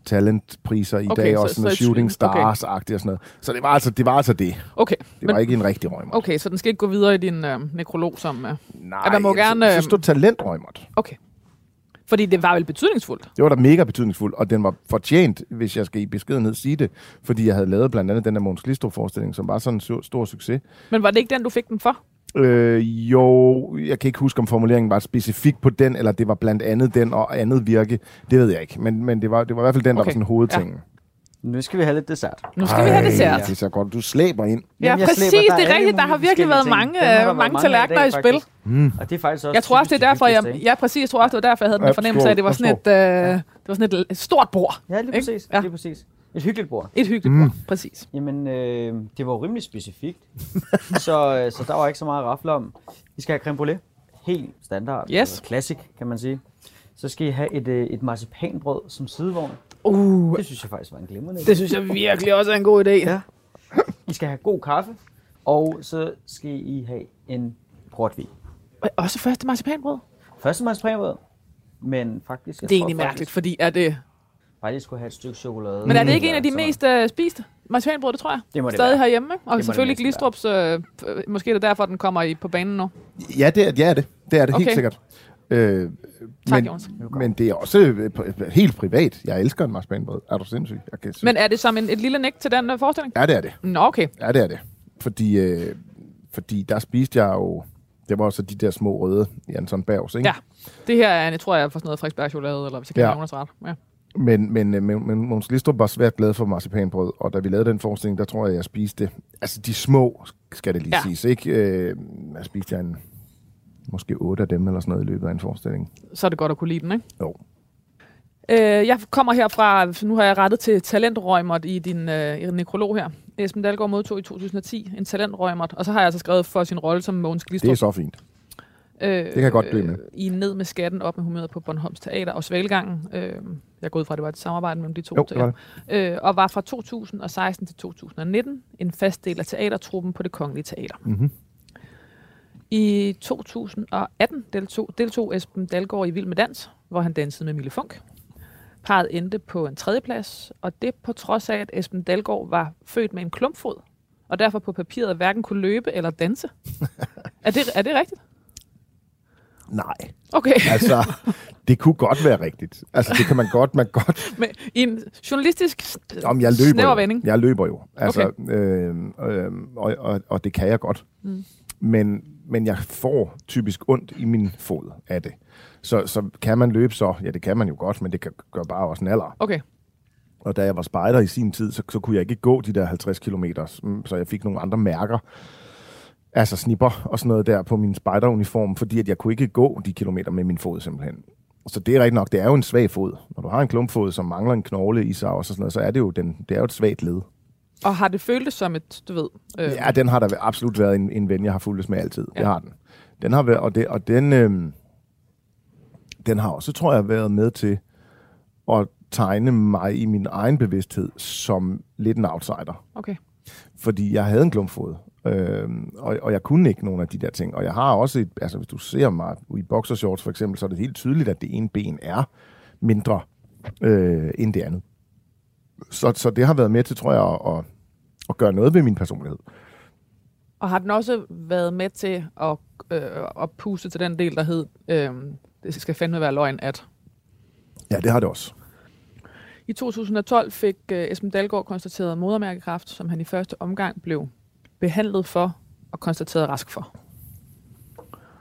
Speaker 2: talentpriser i
Speaker 1: Okay,
Speaker 2: dag,
Speaker 1: så-
Speaker 2: også sådan
Speaker 1: så et
Speaker 2: shooting
Speaker 1: svin. Okay.
Speaker 2: stars-agtigt og sådan noget. Så det var altså det. Var altså det.
Speaker 1: Okay.
Speaker 2: det var ikke en rigtig røgmert.
Speaker 1: Okay, så den skal ikke gå videre i din øh, nekrolog som... Øh,
Speaker 2: Nej,
Speaker 1: Ja, man må gerne,
Speaker 2: Så, så
Speaker 1: øh,
Speaker 2: stod talentrøgmert.
Speaker 1: okay. Fordi det var vel betydningsfuldt.
Speaker 2: Det var da mega betydningsfuldt, og den var fortjent, hvis jeg skal i beskedenhed sige det, fordi jeg havde lavet blandt andet den der Måns Glistrup-forestilling, som var sådan en stor, succes.
Speaker 1: Men var det ikke den, du fik den for?
Speaker 2: Øh, jo, jeg kan ikke huske, om formuleringen var specifik på den, eller det var blandt andet den og andet virke. Det ved jeg ikke, men, men det, var, det var i hvert fald den, der
Speaker 1: Okay.
Speaker 2: var sådan hovedtingen.
Speaker 3: Nu skal vi have lidt dessert.
Speaker 1: Nu skal vi have dessert.
Speaker 2: Det er så godt. Du slæber ind.
Speaker 1: Ja,
Speaker 3: Jamen, jeg
Speaker 1: præcis.
Speaker 3: slæber-
Speaker 1: det er rigtigt. Der har virkelig været mange,
Speaker 3: ting. Dem har
Speaker 1: øh,
Speaker 3: været
Speaker 1: mange
Speaker 3: mange i
Speaker 1: tallerkener i spil.
Speaker 2: Mm.
Speaker 3: Og det er faktisk også
Speaker 1: Jeg tror også, det er derfor, jeg... Ja, præcis. Jeg tror også, det var derfor, jeg havde den fornemmelse af, at det var sådan et, øh, det var sådan et, stort bord.
Speaker 3: Ja, lige præcis.
Speaker 1: Ja.
Speaker 3: Lige præcis. Et hyggeligt bord.
Speaker 1: Et hyggeligt
Speaker 2: Mm.
Speaker 1: bord. Præcis.
Speaker 3: Jamen, øh, det var jo rimelig specifikt. så, øh, så der var ikke så meget at rafle om. Vi skal have creme brulee. Helt standard.
Speaker 1: Yes.
Speaker 3: Classic, kan man sige. Så skal I have et, øh, et marcipanbrød som sidevogn.
Speaker 1: Uh,
Speaker 3: Det synes jeg faktisk var en glimrende idé.
Speaker 1: det synes jeg virkelig også er en god idé.
Speaker 3: Ja. I skal have god kaffe. Og så skal I have en portvin.
Speaker 1: Og Også første marcipanbrød.
Speaker 3: Første marcipanbrød. Men faktisk...
Speaker 1: Det er egentlig
Speaker 3: faktisk,
Speaker 1: mærkeligt, fordi er det...
Speaker 3: Bare lige skulle have et stykke chokolade.
Speaker 1: Men er det ikke en af de mest øh, spiste marcipanbrød, det tror jeg?
Speaker 3: Det må det
Speaker 1: Stadig
Speaker 3: være.
Speaker 1: herhjemme, ikke? Og
Speaker 3: det
Speaker 1: selvfølgelig Glistrups, øh, måske er det derfor, den kommer i, på banen nu.
Speaker 2: Ja, det er ja, det. Det er det
Speaker 1: Okay.
Speaker 2: helt sikkert. Øh,
Speaker 1: Tak,
Speaker 2: men, men det er også øh, helt privat. Jeg elsker en marcipanbrød. Er du sindssyg? Jeg kan
Speaker 1: Men er det som en, et lille næk til den øh, forestilling?
Speaker 2: Ja, det er det.
Speaker 1: Nå, okay.
Speaker 2: Ja, det er det. Fordi, øh, fordi der spiste jeg jo... Det var også de der små røde Jansson Bergs, ikke?
Speaker 1: Ja. Det her er, jeg tror jeg, er for sådan noget Frederiksberg-chokolade, eller hvis jeg kan
Speaker 2: Ja.
Speaker 1: Jonas ret. Ja.
Speaker 2: Men, men, øh, men, men Måns Glistrup var svært glad for marcipanbrød, og da vi lavede den forestilling, der tror jeg, jeg spiste... Altså, de små, skal det lige
Speaker 1: ja.
Speaker 2: siges, ikke? Øh, jeg spiste jeg en, måske otte af dem, eller sådan noget, i løbet af en forestilling.
Speaker 1: Så er det godt at kunne lide den, ikke?
Speaker 2: Jo.
Speaker 1: Øh, jeg kommer herfra, nu har jeg rettet til talentrøgmert i din øh, i nekrolog her. Esben Dahlgaard modtog i 2010 en talentrøgmert, og så har jeg altså skrevet for sin rolle som Mogens
Speaker 2: Det
Speaker 1: Glistrup.
Speaker 2: er så fint.
Speaker 1: Øh,
Speaker 2: kan jeg godt dø med.
Speaker 1: I Ned med skatten, op med humøret på Bornholms Teater og Svalgangen. Øh, jeg er gået fra, at det var et samarbejde mellem de to
Speaker 2: Jo, det
Speaker 1: teater. Øh, og var fra 2016 til 2019 en fast del af teatertruppen på det Kongelige Teater.
Speaker 2: Mm-hmm.
Speaker 1: I 2018 deltog, deltog Esben Dalgaard i Vild med Dans, hvor han dansede med Mille Funk. Parret endte på en tredjeplads, og det på trods af, at Esben Dalgaard var født med en klumpfod, og derfor på papiret hverken kunne løbe eller danse. er, det, er det rigtigt?
Speaker 2: Nej.
Speaker 1: Okay.
Speaker 2: Altså, det kunne godt være rigtigt. Altså, det kan man godt, man godt...
Speaker 1: Men i en journalistisk
Speaker 2: Om jeg løber
Speaker 1: snæver vending.
Speaker 2: Jeg løber jo. Altså, okay. øh, øh, og, og, og det kan jeg godt.
Speaker 1: Mm.
Speaker 2: Men, men jeg får typisk ondt i min fod af det. Så, så kan man løbe så? Ja, det kan man jo godt, men det kan gøre bare også en alder.
Speaker 1: Okay.
Speaker 2: Og da jeg var spejder i sin tid, så, så kunne jeg ikke gå de der 50 km, så jeg fik nogle andre mærker. Altså snipper og sådan noget der på min spejderuniform, fordi at jeg kunne ikke gå de kilometer med min fod simpelthen. Så det er rigtigt nok, det er jo en svag fod. Når du har en klumpfod, som mangler en knogle i sig, og så, sådan noget, så er det jo, den, det er jo et svagt led.
Speaker 1: Og har det føltes som et, du ved...
Speaker 2: Øh... Ja, den har der absolut været en, en ven, jeg har fulgt med altid. Ja. Det har den. Den har været, og, det, og den, øh, den har også, tror jeg, været med til at tegne mig i min egen bevidsthed som lidt en outsider.
Speaker 1: Okay.
Speaker 2: Fordi jeg havde en klumpfod, øh, og, og jeg kunne ikke nogen af de der ting. Og jeg har også, et, altså hvis du ser mig i boxershorts for eksempel, så er det helt tydeligt, at det ene ben er mindre øh, end det andet. Så, så det har været med til, tror jeg, at, at, at gøre noget ved min personlighed.
Speaker 1: Og har den også været med til at, øh, at puste til den del, der hed, øh, det skal fandme være løgn, at...
Speaker 2: Ja, det har det også.
Speaker 1: I 2012 fik uh, Esben Dalgaard konstateret modermærkekræft, som han i første omgang blev behandlet for og konstateret rask for.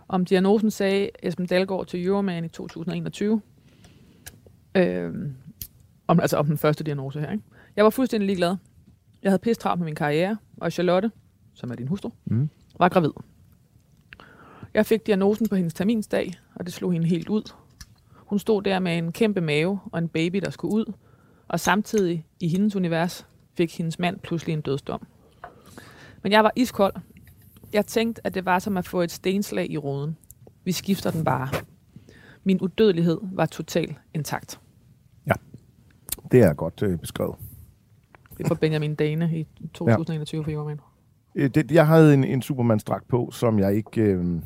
Speaker 1: Om diagnosen sagde Esben Dalgaard til Euroman i 2021. Øh, om, altså om den første diagnose her. Ikke? Jeg var fuldstændig ligeglad. Jeg havde pisse med min karriere, og Charlotte, som er din hustru, mm. var gravid. Jeg fik diagnosen på hendes terminsdag, og det slog hende helt ud. Hun stod der med en kæmpe mave og en baby, der skulle ud, og samtidig i hendes univers fik hendes mand pludselig en dødsdom. Men jeg var iskold. Jeg tænkte, at det var som at få et stenslag i roden. Vi skifter den bare. Min udødelighed var totalt intakt.
Speaker 2: Det er godt øh, beskrevet.
Speaker 1: Det er for Benjamin Dane i 2021 ja. for Jorgen.
Speaker 2: Øh, det, jeg havde en, en Superman-strakt på, som jeg ikke... Øh,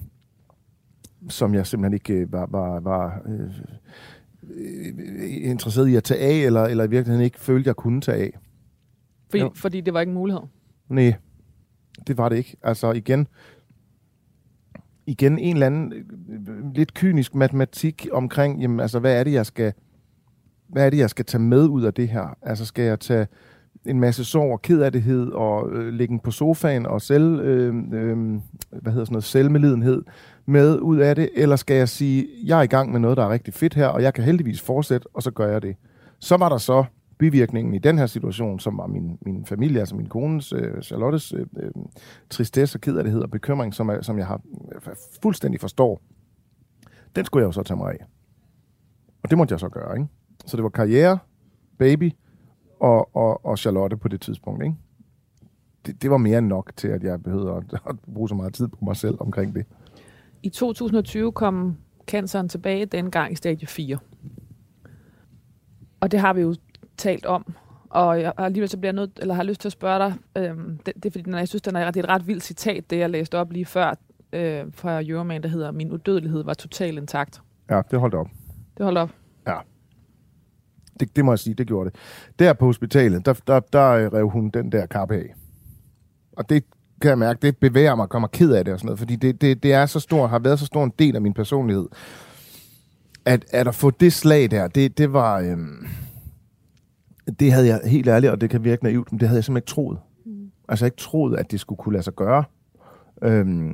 Speaker 2: som jeg simpelthen ikke øh, var, var, var øh, interesseret i at tage af, eller, eller i virkeligheden ikke følte, jeg kunne tage af.
Speaker 1: Fordi, fordi det var ikke en mulighed?
Speaker 2: Nej, det var det ikke. Altså igen, igen en eller anden øh, lidt kynisk matematik omkring, jamen altså, hvad er det, jeg skal, hvad er det, jeg skal tage med ud af det her? Altså, skal jeg tage en masse sorg og kederlighed og øh, ligge på sofaen og selv, øh, øh, hvad hedder sådan noget, selvmelidenhed med ud af det, eller skal jeg sige, jeg er i gang med noget, der er rigtig fedt her, og jeg kan heldigvis fortsætte, og så gør jeg det. Så var der så bivirkningen i den her situation, som var min, min familie, altså min kones, øh, Charlottes øh, øh, tristesse og kederlighed og bekymring, som, er, som jeg har øh, fuldstændig forstår, den skulle jeg jo så tage mig af. Og det måtte jeg så gøre, ikke? Så det var karriere, baby og, og, og Charlotte på det tidspunkt, ikke? Det, det var mere end nok til, at jeg behøvede at, at bruge så meget tid på mig selv omkring det.
Speaker 1: I 2020 kom canceren tilbage, dengang i stadie 4. Og det har vi jo talt om. Og jeg alligevel så bliver nødt, eller har lyst til at spørge dig, øhm, det, det er fordi, jeg synes, det er, det er et ret vildt citat, det jeg læste op lige før øh, fra Euroman, der hedder, min udødelighed var totalt intakt.
Speaker 2: Ja, det holdt op.
Speaker 1: Det holdt op?
Speaker 2: Ja. Det, det må jeg sige, det gjorde det. Der på hospitalet, der, der, der rev hun den der kappe af. Og det kan jeg mærke, det bevæger mig, kommer ked af det og sådan noget, fordi det, det, det er så stor, har været så stor en del af min personlighed, at, at at få det slag der, det, det var, øhm, det havde jeg helt ærligt, og det kan virke naivt, men det havde jeg simpelthen ikke troet. Mm. Altså jeg ikke troet, at det skulle kunne lade sig gøre. Øhm,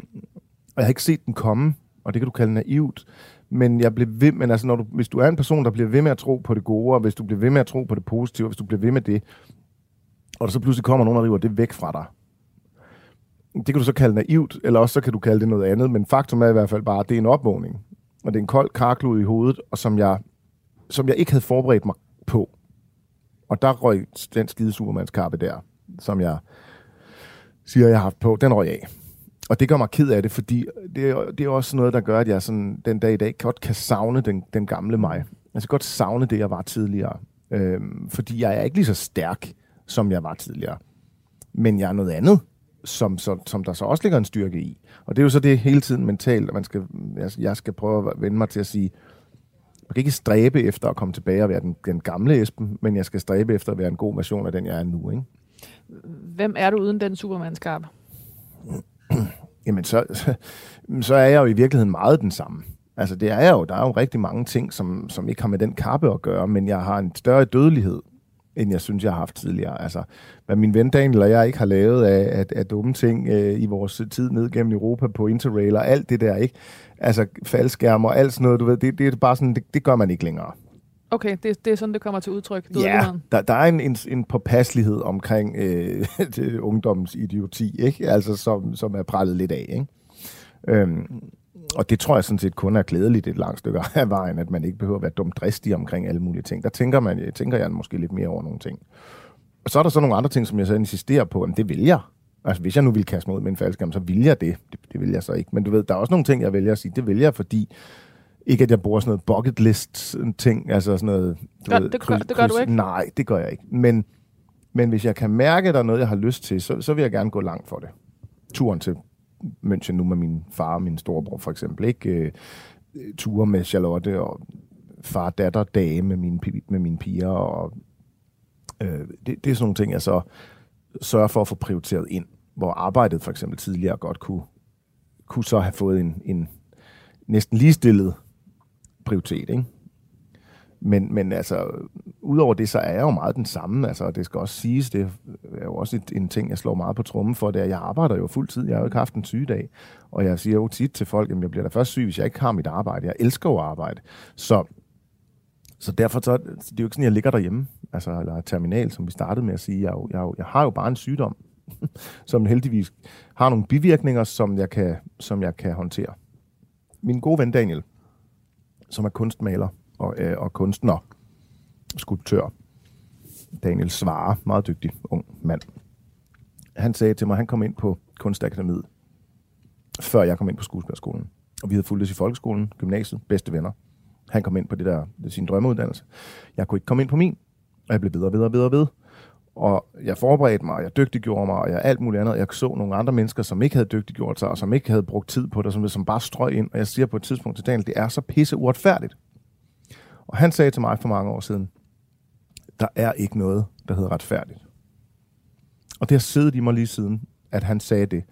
Speaker 2: og jeg har ikke set den komme, og det kan du kalde naivt, men jeg blev ved, men altså når du, hvis du er en person, der bliver ved med at tro på det gode, og hvis du bliver ved med at tro på det positive, og hvis du bliver ved med det, og der så pludselig kommer nogen, der river det væk fra dig, det kan du så kalde naivt, eller også så kan du kalde det noget andet, men faktum er i hvert fald bare, at det er en opvågning. Og det er en kold karklud i hovedet, og som jeg, som jeg ikke havde forberedt mig på. Og der røg den skide supermandskappe der, som jeg siger, jeg har haft på, den røg af. Og det gør mig ked af det, fordi det er, det er også noget, der gør, at jeg sådan, den dag i dag godt kan savne den, den gamle mig. Jeg kan godt savne det, jeg var tidligere. Øhm, fordi jeg er ikke lige så stærk, som jeg var tidligere. Men jeg er noget andet som, som, som der så også ligger en styrke i. Og det er jo så det hele tiden mentalt, at man skal, jeg, jeg skal prøve at vende mig til at sige, man kan ikke stræbe efter at komme tilbage og være den, den gamle Esben, men jeg skal stræbe efter at være en god version af den, jeg er nu. Ikke?
Speaker 1: Hvem er du uden den supermandskab?
Speaker 2: Jamen, så, så er jeg jo i virkeligheden meget den samme. Altså, det er jeg jo. Der er jo rigtig mange ting, som, som ikke har med den kappe at gøre, men jeg har en større dødelighed end jeg synes, jeg har haft tidligere. Altså, hvad min ven Daniel og jeg ikke har lavet af, af, af dumme ting øh, i vores tid ned gennem Europa på Interrail og alt det der, ikke? Altså, faldskærm og alt sådan noget, du ved, det, det er bare sådan, det, det gør man ikke længere.
Speaker 1: Okay, det, det er sådan, det kommer til udtryk.
Speaker 2: Ja, der, der er en, en, en påpasselighed omkring øh, ungdommens idioti, ikke? Altså, som, som er prallet lidt af, ikke? Øhm, og det tror jeg sådan set kun er glædeligt et langt stykke af vejen, at man ikke behøver at være dumt dristig omkring alle mulige ting. Der tænker, man, jeg tænker jeg måske lidt mere over nogle ting. Og så er der så nogle andre ting, som jeg så insisterer på, at det vil jeg. Altså, hvis jeg nu vil kaste mig ud med en faldskærm, så vil jeg det. det. Det vil jeg så ikke. Men du ved, der er også nogle ting, jeg vælger at sige, det vil jeg, fordi ikke at jeg bruger sådan noget bucket list ting, altså sådan noget...
Speaker 1: Du gør, ved, det, kryds, det gør du ikke?
Speaker 2: Nej, det gør jeg ikke. Men, men hvis jeg kan mærke, at der er noget, jeg har lyst til, så, så vil jeg gerne gå langt for det. Turen til München nu med min far og min storebror for eksempel, ikke? Øh, ture med Charlotte og far, datter, dage med mine, med mine piger, og øh, det, det er sådan nogle ting, jeg så sørger for at få prioriteret ind, hvor arbejdet for eksempel tidligere godt kunne, kunne så have fået en, en næsten ligestillet prioritet, ikke? Men, men altså, udover det, så er jeg jo meget den samme. Altså, det skal også siges, det er jo også et, en ting, jeg slår meget på trummen for, det er, at jeg arbejder jo fuldtid. Jeg har jo ikke haft en sygedag. Og jeg siger jo tit til folk, at jeg bliver da først syg, hvis jeg ikke har mit arbejde. Jeg elsker jo arbejde. Så, så derfor så, det er jo ikke sådan, jeg ligger derhjemme, altså, eller terminal, som vi startede med at sige. Jeg, jeg, jeg har jo bare en sygdom, som heldigvis har nogle bivirkninger, som jeg kan, som jeg kan håndtere. Min gode ven Daniel, som er kunstmaler, og, øh, og kunstner, skulptør. Daniel Svare, meget dygtig ung mand. Han sagde til mig, at han kom ind på Kunstakademiet, før jeg kom ind på skuespillerskolen. Og vi havde fulgt i folkeskolen, gymnasiet, bedste venner. Han kom ind på det der, det sin drømmeuddannelse. Jeg kunne ikke komme ind på min, og jeg blev videre, videre, videre, ved. Og jeg forberedte mig, og jeg dygtiggjorde mig, og jeg alt muligt andet. Jeg så nogle andre mennesker, som ikke havde dygtiggjort sig, og som ikke havde brugt tid på det, som, som bare strøg ind. Og jeg siger på et tidspunkt til Daniel, det er så pisse uretfærdigt. Og han sagde til mig for mange år siden, der er ikke noget, der hedder retfærdigt. Og det har siddet i mig lige siden, at han sagde det.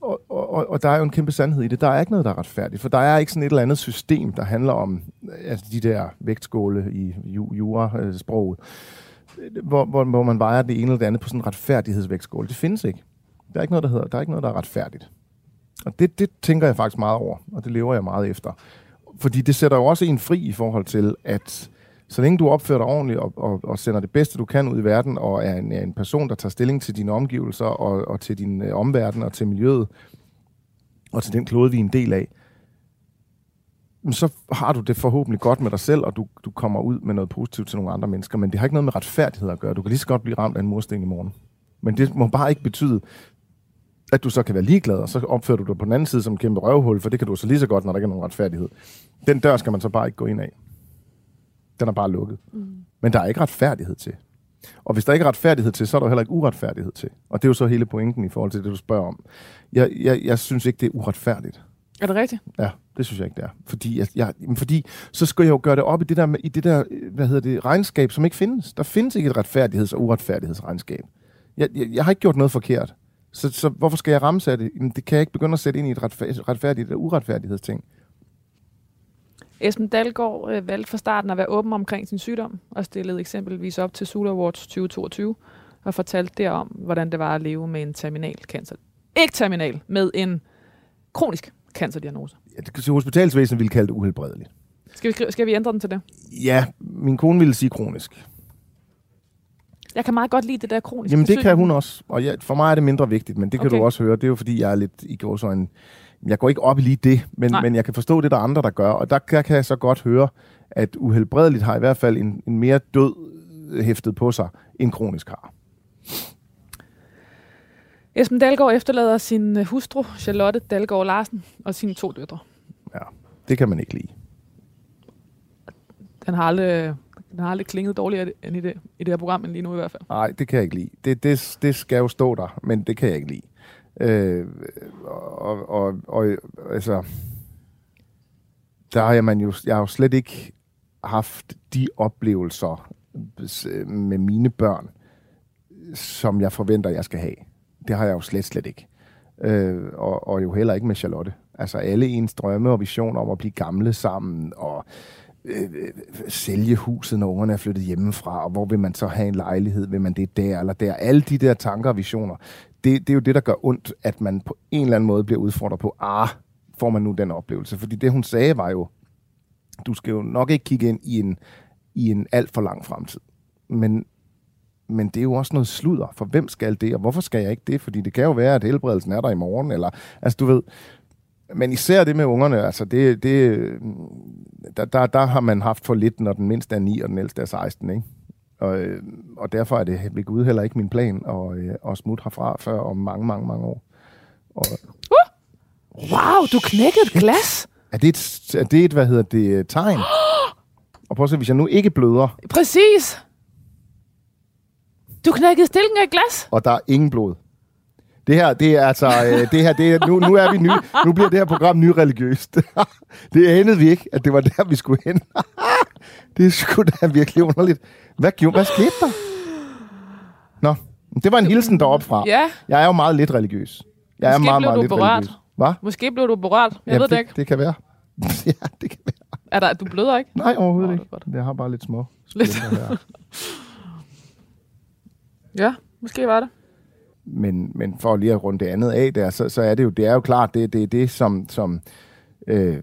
Speaker 2: Og, og, og der er jo en kæmpe sandhed i det. Der er ikke noget, der er retfærdigt, for der er ikke sådan et eller andet system, der handler om altså de der vægtskåle i jura-sproget, hvor, hvor, hvor man vejer det ene eller det andet på sådan en retfærdighedsvægtskål. Det findes ikke. Der er ikke noget, der, hedder, der er ikke noget, der er retfærdigt. Og det, det tænker jeg faktisk meget over, og det lever jeg meget efter fordi det sætter jo også en fri i forhold til, at så længe du opfører dig ordentligt og, og, og sender det bedste, du kan ud i verden, og er en, er en person, der tager stilling til dine omgivelser og, og til din øh, omverden og til miljøet, og til den klode, vi er en del af, så har du det forhåbentlig godt med dig selv, og du, du kommer ud med noget positivt til nogle andre mennesker. Men det har ikke noget med retfærdighed at gøre. Du kan lige så godt blive ramt af en mursten i morgen. Men det må bare ikke betyde, at du så kan være ligeglad, og så opfører du dig på den anden side som en kæmpe røvhul, for det kan du så lige så godt, når der ikke er nogen retfærdighed. Den dør skal man så bare ikke gå ind af. Den er bare lukket. Mm. Men der er ikke retfærdighed til. Og hvis der ikke er retfærdighed til, så er der heller ikke uretfærdighed til. Og det er jo så hele pointen i forhold til det, du spørger om. Jeg, jeg, jeg synes ikke, det er uretfærdigt.
Speaker 1: Er det rigtigt?
Speaker 2: Ja, det synes jeg ikke, det er. Fordi, jeg, jeg, fordi så skal jeg jo gøre det op i det der, i det der hvad hedder det, regnskab, som ikke findes. Der findes ikke et retfærdigheds- og uretfærdighedsregnskab. Jeg, jeg, jeg har ikke gjort noget forkert. Så, så hvorfor skal jeg ramsætte det? Jamen, det kan jeg ikke begynde at sætte ind i et retfærdigt eller uretfærdighedsting.
Speaker 1: Esben Dalgaard øh, valgte fra starten at være åben omkring sin sygdom, og stillede eksempelvis op til Sula Awards 2022, og fortalte derom, hvordan det var at leve med en terminal cancer. Ikke terminal, med en kronisk cancerdiagnose.
Speaker 2: Ja, det, hospitalsvæsenet ville kalde det uhelbredeligt.
Speaker 1: Skal vi, skal vi ændre den til det?
Speaker 2: Ja, min kone ville sige kronisk.
Speaker 1: Jeg kan meget godt lide det der kroniske
Speaker 2: Jamen det kan hun også, og ja, for mig er det mindre vigtigt, men det kan okay. du også høre. Det er jo fordi, jeg er lidt i går så en... Jeg går ikke op i lige det, men, men jeg kan forstå det, der er andre, der gør. Og der, der kan jeg så godt høre, at uhelbredeligt har i hvert fald en, en mere død hæftet på sig, end kronisk har.
Speaker 1: Esben Dalgaard efterlader sin øh, hustru, Charlotte Dalgaard Larsen, og sine to døtre.
Speaker 2: Ja, det kan man ikke lide.
Speaker 1: Den har aldrig den har aldrig klinget dårligere end i det, i det her program, end lige nu i hvert fald.
Speaker 2: Nej, det kan jeg ikke lide. Det, det, det skal jo stå der, men det kan jeg ikke lide. Øh, og, og, og altså, der har jeg, man jo, jeg har jo slet ikke haft de oplevelser med mine børn, som jeg forventer, jeg skal have. Det har jeg jo slet, slet ikke. Øh, og, og jo heller ikke med Charlotte. Altså alle ens drømme og visioner om at blive gamle sammen, og øh, øh, sælge huset, når ungerne er flyttet hjemmefra, og hvor vil man så have en lejlighed, vil man det der eller der. Alle de der tanker og visioner, det, det er jo det, der gør ondt, at man på en eller anden måde bliver udfordret på, ah, får man nu den oplevelse? Fordi det, hun sagde, var jo, du skal jo nok ikke kigge ind i en, i en alt for lang fremtid. Men, men det er jo også noget sludder, for hvem skal det, og hvorfor skal jeg ikke det? Fordi det kan jo være, at helbredelsen er der i morgen, eller, altså du ved, men især det med ungerne, altså det, det, der, der, der har man haft for lidt, når den mindste er 9 og den ældste er 16, ikke? Og, øh, og derfor er det ved Gud heller ikke min plan at, øh, at smutte herfra før om mange, mange, mange år. Og,
Speaker 1: Wow, du knækkede et glas.
Speaker 2: er, det et, er det et, hvad hedder det, tegn? Og prøv at se, hvis jeg nu ikke bløder,
Speaker 1: Præcis. Du knækkede stilken af et glas.
Speaker 2: og der er ingen blod. Det her, det er altså, øh, det her, det er, nu, nu er vi ny, nu bliver det her program nyreligiøst. det anede vi ikke, at det var der, vi skulle hen. det er sgu da virkelig underligt. Hvad, gjorde, hvad skete der? Nå, det var en hilsen deroppe fra.
Speaker 1: Ja,
Speaker 2: Jeg er jo meget lidt religiøs. Jeg er
Speaker 1: Måske
Speaker 2: meget,
Speaker 1: blev
Speaker 2: meget
Speaker 1: du
Speaker 2: lidt
Speaker 1: berørt.
Speaker 2: religiøs. Hvad?
Speaker 1: måske blev du berørt. Jeg ved det ikke.
Speaker 2: Det kan være. ja, det kan være.
Speaker 1: Er der, du bløder ikke?
Speaker 2: Nej, overhovedet
Speaker 1: Nå,
Speaker 2: ikke.
Speaker 1: er.
Speaker 2: Jeg har bare lidt små
Speaker 1: Lidt. Ja, måske var det.
Speaker 2: men, men for lige at runde det andet af der, så, så er det jo, det er jo klart, det, det er det, som, som, øh,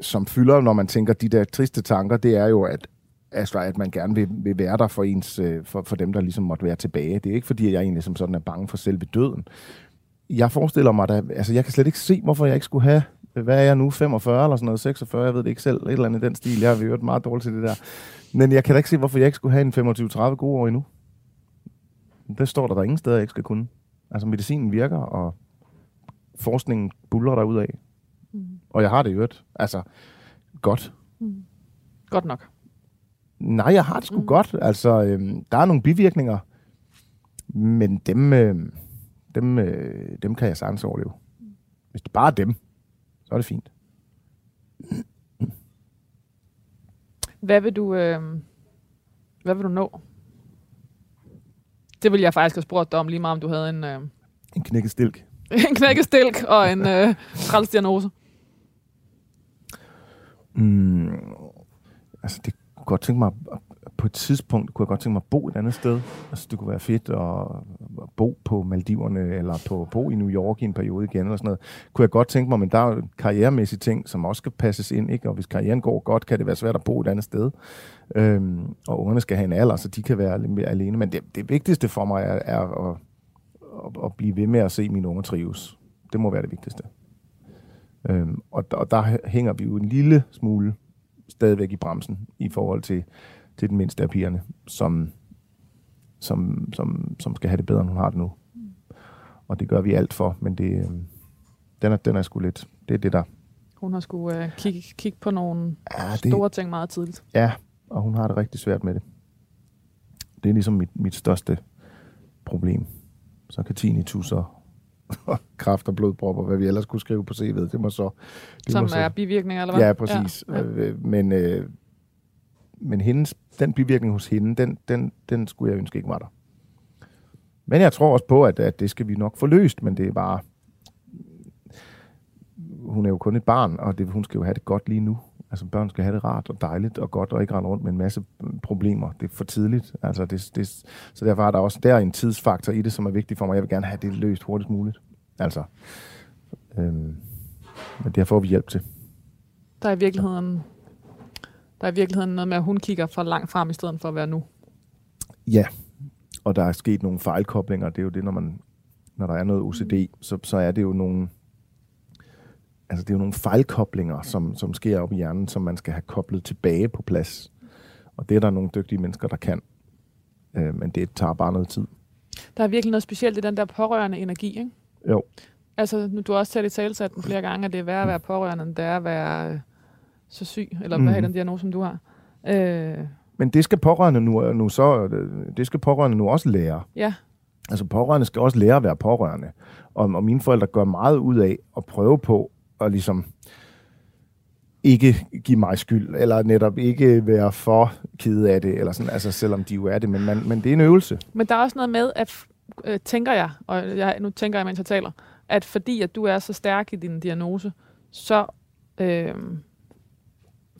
Speaker 2: som fylder, når man tænker de der triste tanker, det er jo, at, altså, at man gerne vil, vil være der for, ens, øh, for, for dem, der ligesom måtte være tilbage. Det er ikke fordi, jeg egentlig som sådan er bange for selve døden. Jeg forestiller mig, at altså, jeg kan slet ikke se, hvorfor jeg ikke skulle have, hvad er jeg nu, 45 eller sådan noget, 46, jeg ved det ikke selv, et eller andet i den stil. Jeg har hørt meget dårligt til det der. Men jeg kan da ikke se, hvorfor jeg ikke skulle have en 25-30 gode år endnu. Det står der, der er ingen steder, jeg ikke skal kunne. Altså medicinen virker, og forskningen buller der ud af.
Speaker 1: Mm.
Speaker 2: Og jeg har det i øvrigt. Altså, godt.
Speaker 1: Godt nok.
Speaker 2: Nej, jeg har det sgu
Speaker 1: Mm.
Speaker 2: mm. godt. Altså, øhm, der er nogle bivirkninger, men dem, øh, dem, øh, dem kan jeg sagtens overleve. Hvis det bare er dem, så er det fint.
Speaker 1: Hvad vil du, øh, hvad vil du nå? Det ville jeg faktisk have spurgt dig om lige meget, om du havde en, øh,
Speaker 2: En knækket stilk.
Speaker 1: en knækkestilk og en øh, træls diagnose.
Speaker 2: Mm, altså, det kunne godt tænke mig, at- på et tidspunkt kunne jeg godt tænke mig at bo et andet sted. Altså, det kunne være fedt at, bo på Maldiverne, eller på bo i New York i en periode igen, eller sådan noget. Kunne jeg godt tænke mig, men der er jo karrieremæssige ting, som også skal passes ind, ikke? Og hvis karrieren går godt, kan det være svært at bo et andet sted. Øhm, og ungerne skal have en alder, så de kan være lidt alene. Men det, det vigtigste for mig er, er at, at, at blive ved med at se mine unger trives. Det må være det vigtigste. Øhm, og, og der hænger vi jo en lille smule stadigvæk i bremsen i forhold til, til den mindste af pigerne, som, som, som, som skal have det bedre, end hun har det nu. Og det gør vi alt for, men det, øhm, den, er, den er sgu lidt... Det er det, der...
Speaker 1: Hun har skulle øh, kigge, kigge på nogle
Speaker 2: Ja,
Speaker 1: det... store ting meget tidligt.
Speaker 2: Ja, og hun har det rigtig svært med det. Det er ligesom mit, mit største problem. Så kan tinnitus og og kræft og blodpropper, hvad vi ellers kunne skrive på CV'et. Det må så... Det
Speaker 1: Som
Speaker 2: må så,
Speaker 1: er bivirkninger, eller hvad?
Speaker 2: Ja, præcis.
Speaker 1: Ja.
Speaker 2: Ja. Øh, men øh, men hendes, den bivirkning hos hende, den, den, den skulle jeg ønske ikke var der. Men jeg tror også på, at, at det skal vi nok få løst, men det er bare... Hun er jo kun et barn, og det, hun skal jo have det godt lige nu. Altså børn skal have det rart og dejligt og godt, og ikke rende rundt med en masse problemer. Det er for tidligt. Altså, det, det, så derfor er der også der en tidsfaktor i det, som er vigtig for mig. Jeg vil gerne have det løst hurtigst muligt. Altså, øhm, men det får vi hjælp til.
Speaker 1: Der er i virkeligheden, der er i virkeligheden noget med, at hun kigger for langt frem, i stedet for at være nu.
Speaker 2: Ja, og der er sket nogle fejlkoblinger. Det er jo det, når man når der er noget OCD, så, så er det jo nogle altså det er jo nogle fejlkoblinger, som, som sker op i hjernen, som man skal have koblet tilbage på plads. Og det er der nogle dygtige mennesker, der kan. Øh, men det tager bare noget tid.
Speaker 1: Der er virkelig noget specielt i den der pårørende energi, ikke?
Speaker 2: Jo.
Speaker 1: Altså, nu, du har også selv i talsat den flere gange, at det er værre at være pårørende, end det er at være øh, så syg, eller mm. hvad
Speaker 2: Mhm.
Speaker 1: den diagnose, som du har. Øh,
Speaker 2: Men det skal pårørende nu, nu så, det skal pårørende nu også lære.
Speaker 1: ja,
Speaker 2: Altså pårørende skal også lære at være pårørende. Og, og mine forældre gør meget ud af at prøve på at ligesom ikke give mig skyld, eller netop ikke være for ked af det, eller sådan, altså selvom de jo er det, men, man, men det er en øvelse.
Speaker 1: men der er også noget med, at øh, tænker jeg, og jeg, nu tænker jeg, mens jeg taler, at fordi at du er så stærk i din diagnose, så øh,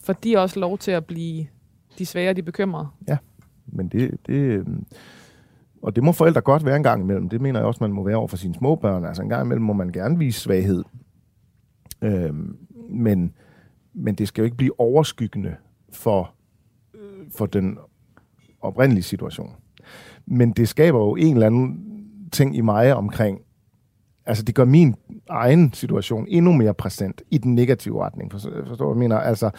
Speaker 1: får de også lov til at blive de svære, de bekymrede.
Speaker 2: Men det, det, øhm, og det må forældre godt være en gang imellem. Det mener jeg også, man må være over for sine små børn. Altså en gang imellem må man gerne vise svaghed. Øhm, men, men det skal jo ikke blive overskyggende for, øh, for den oprindelige situation. Men det skaber jo en eller anden ting i mig omkring, altså det gør min egen situation endnu mere præsent i den negative retning. Forstår, du, jeg mener? Altså,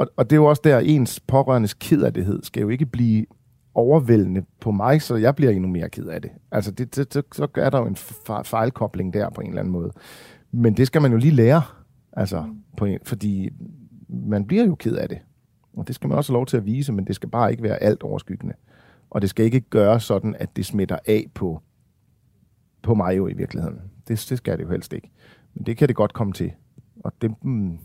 Speaker 2: og, og det er jo også der, ens pårørendes kederlighed skal jo ikke blive overvældende på mig, så jeg bliver endnu mere ked af det. Altså, det, det, det, så er der jo en fejlkobling der på en eller anden måde. Men det skal man jo lige lære, altså, på en, fordi man bliver jo ked af det. Og det skal man også have lov til at vise, men det skal bare ikke være alt overskyggende. Og det skal ikke gøre sådan, at det smitter af på, på mig jo i virkeligheden. Det, det skal det jo helst ikke. Men det kan det godt komme til. Og det hmm,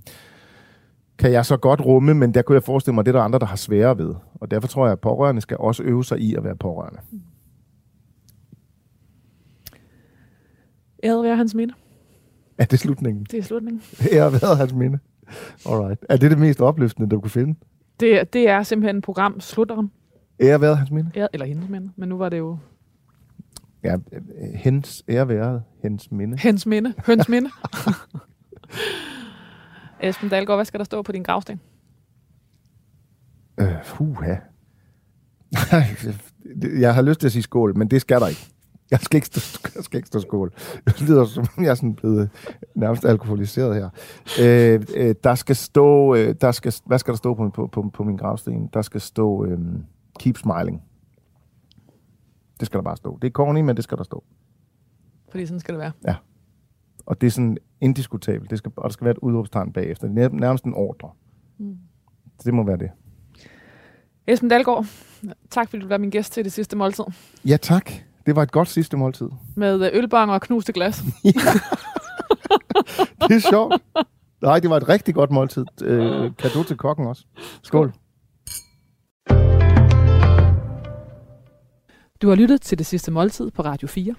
Speaker 2: kan jeg så godt rumme, men der kunne jeg forestille mig, at det er der andre, der har svære ved. Og derfor tror jeg, at pårørende skal også øve sig i at være pårørende.
Speaker 1: Æret være hans minde.
Speaker 2: Er det slutningen?
Speaker 1: Det er slutningen.
Speaker 2: Æret være hans minde. Alright. Er det det mest opløftende, du kunne finde?
Speaker 1: Det, det er simpelthen program slutteren.
Speaker 2: Ære været hans minde?
Speaker 1: Ære, eller hendes minde, men nu var det jo...
Speaker 2: Ja, hens ære været hendes minde.
Speaker 1: Hendes minde. Høns minde. Esben Dahlgaard, hvad skal der stå på din gravsten?
Speaker 2: Øh, fuha. jeg har lyst til at sige skål, men det skal der ikke. Jeg skal ikke stå, jeg skal ikke stå skål. Det lyder som om jeg er sådan blevet nærmest alkoholiseret her. Øh, øh, der skal stå, øh, der skal, hvad skal der stå på, på, på, på min gravsten? Der skal stå øh, keep smiling. Det skal der bare stå. Det er corny, men det skal der stå.
Speaker 1: Fordi sådan skal det være.
Speaker 2: Ja. Og det er sådan indiskutabelt. Det skal, og der skal være et udråbstegn bagefter. Det er nærmest en ordre. Mm. Det må være det.
Speaker 1: Esben Dalgaard, tak fordi du var min gæst til det sidste måltid.
Speaker 2: Ja, tak. Det var et godt sidste måltid.
Speaker 1: Med øh, ølbanger og knuste glas.
Speaker 2: ja. det er sjovt. Nej, det var et rigtig godt måltid. Øh, du til kokken også. Skål.
Speaker 1: Du har lyttet til det sidste måltid på Radio 4.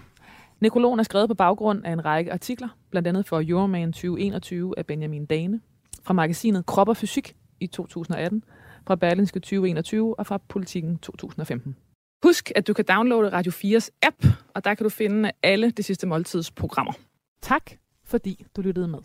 Speaker 1: Nekrologen er skrevet på baggrund af en række artikler, blandt andet for Euroman 2021 af Benjamin Dane, fra magasinet Krop og Fysik i 2018, fra Berlinske 2021 og fra Politiken 2015. Husk, at du kan downloade Radio 4's app, og der kan du finde alle de sidste måltids programmer. Tak, fordi du lyttede med.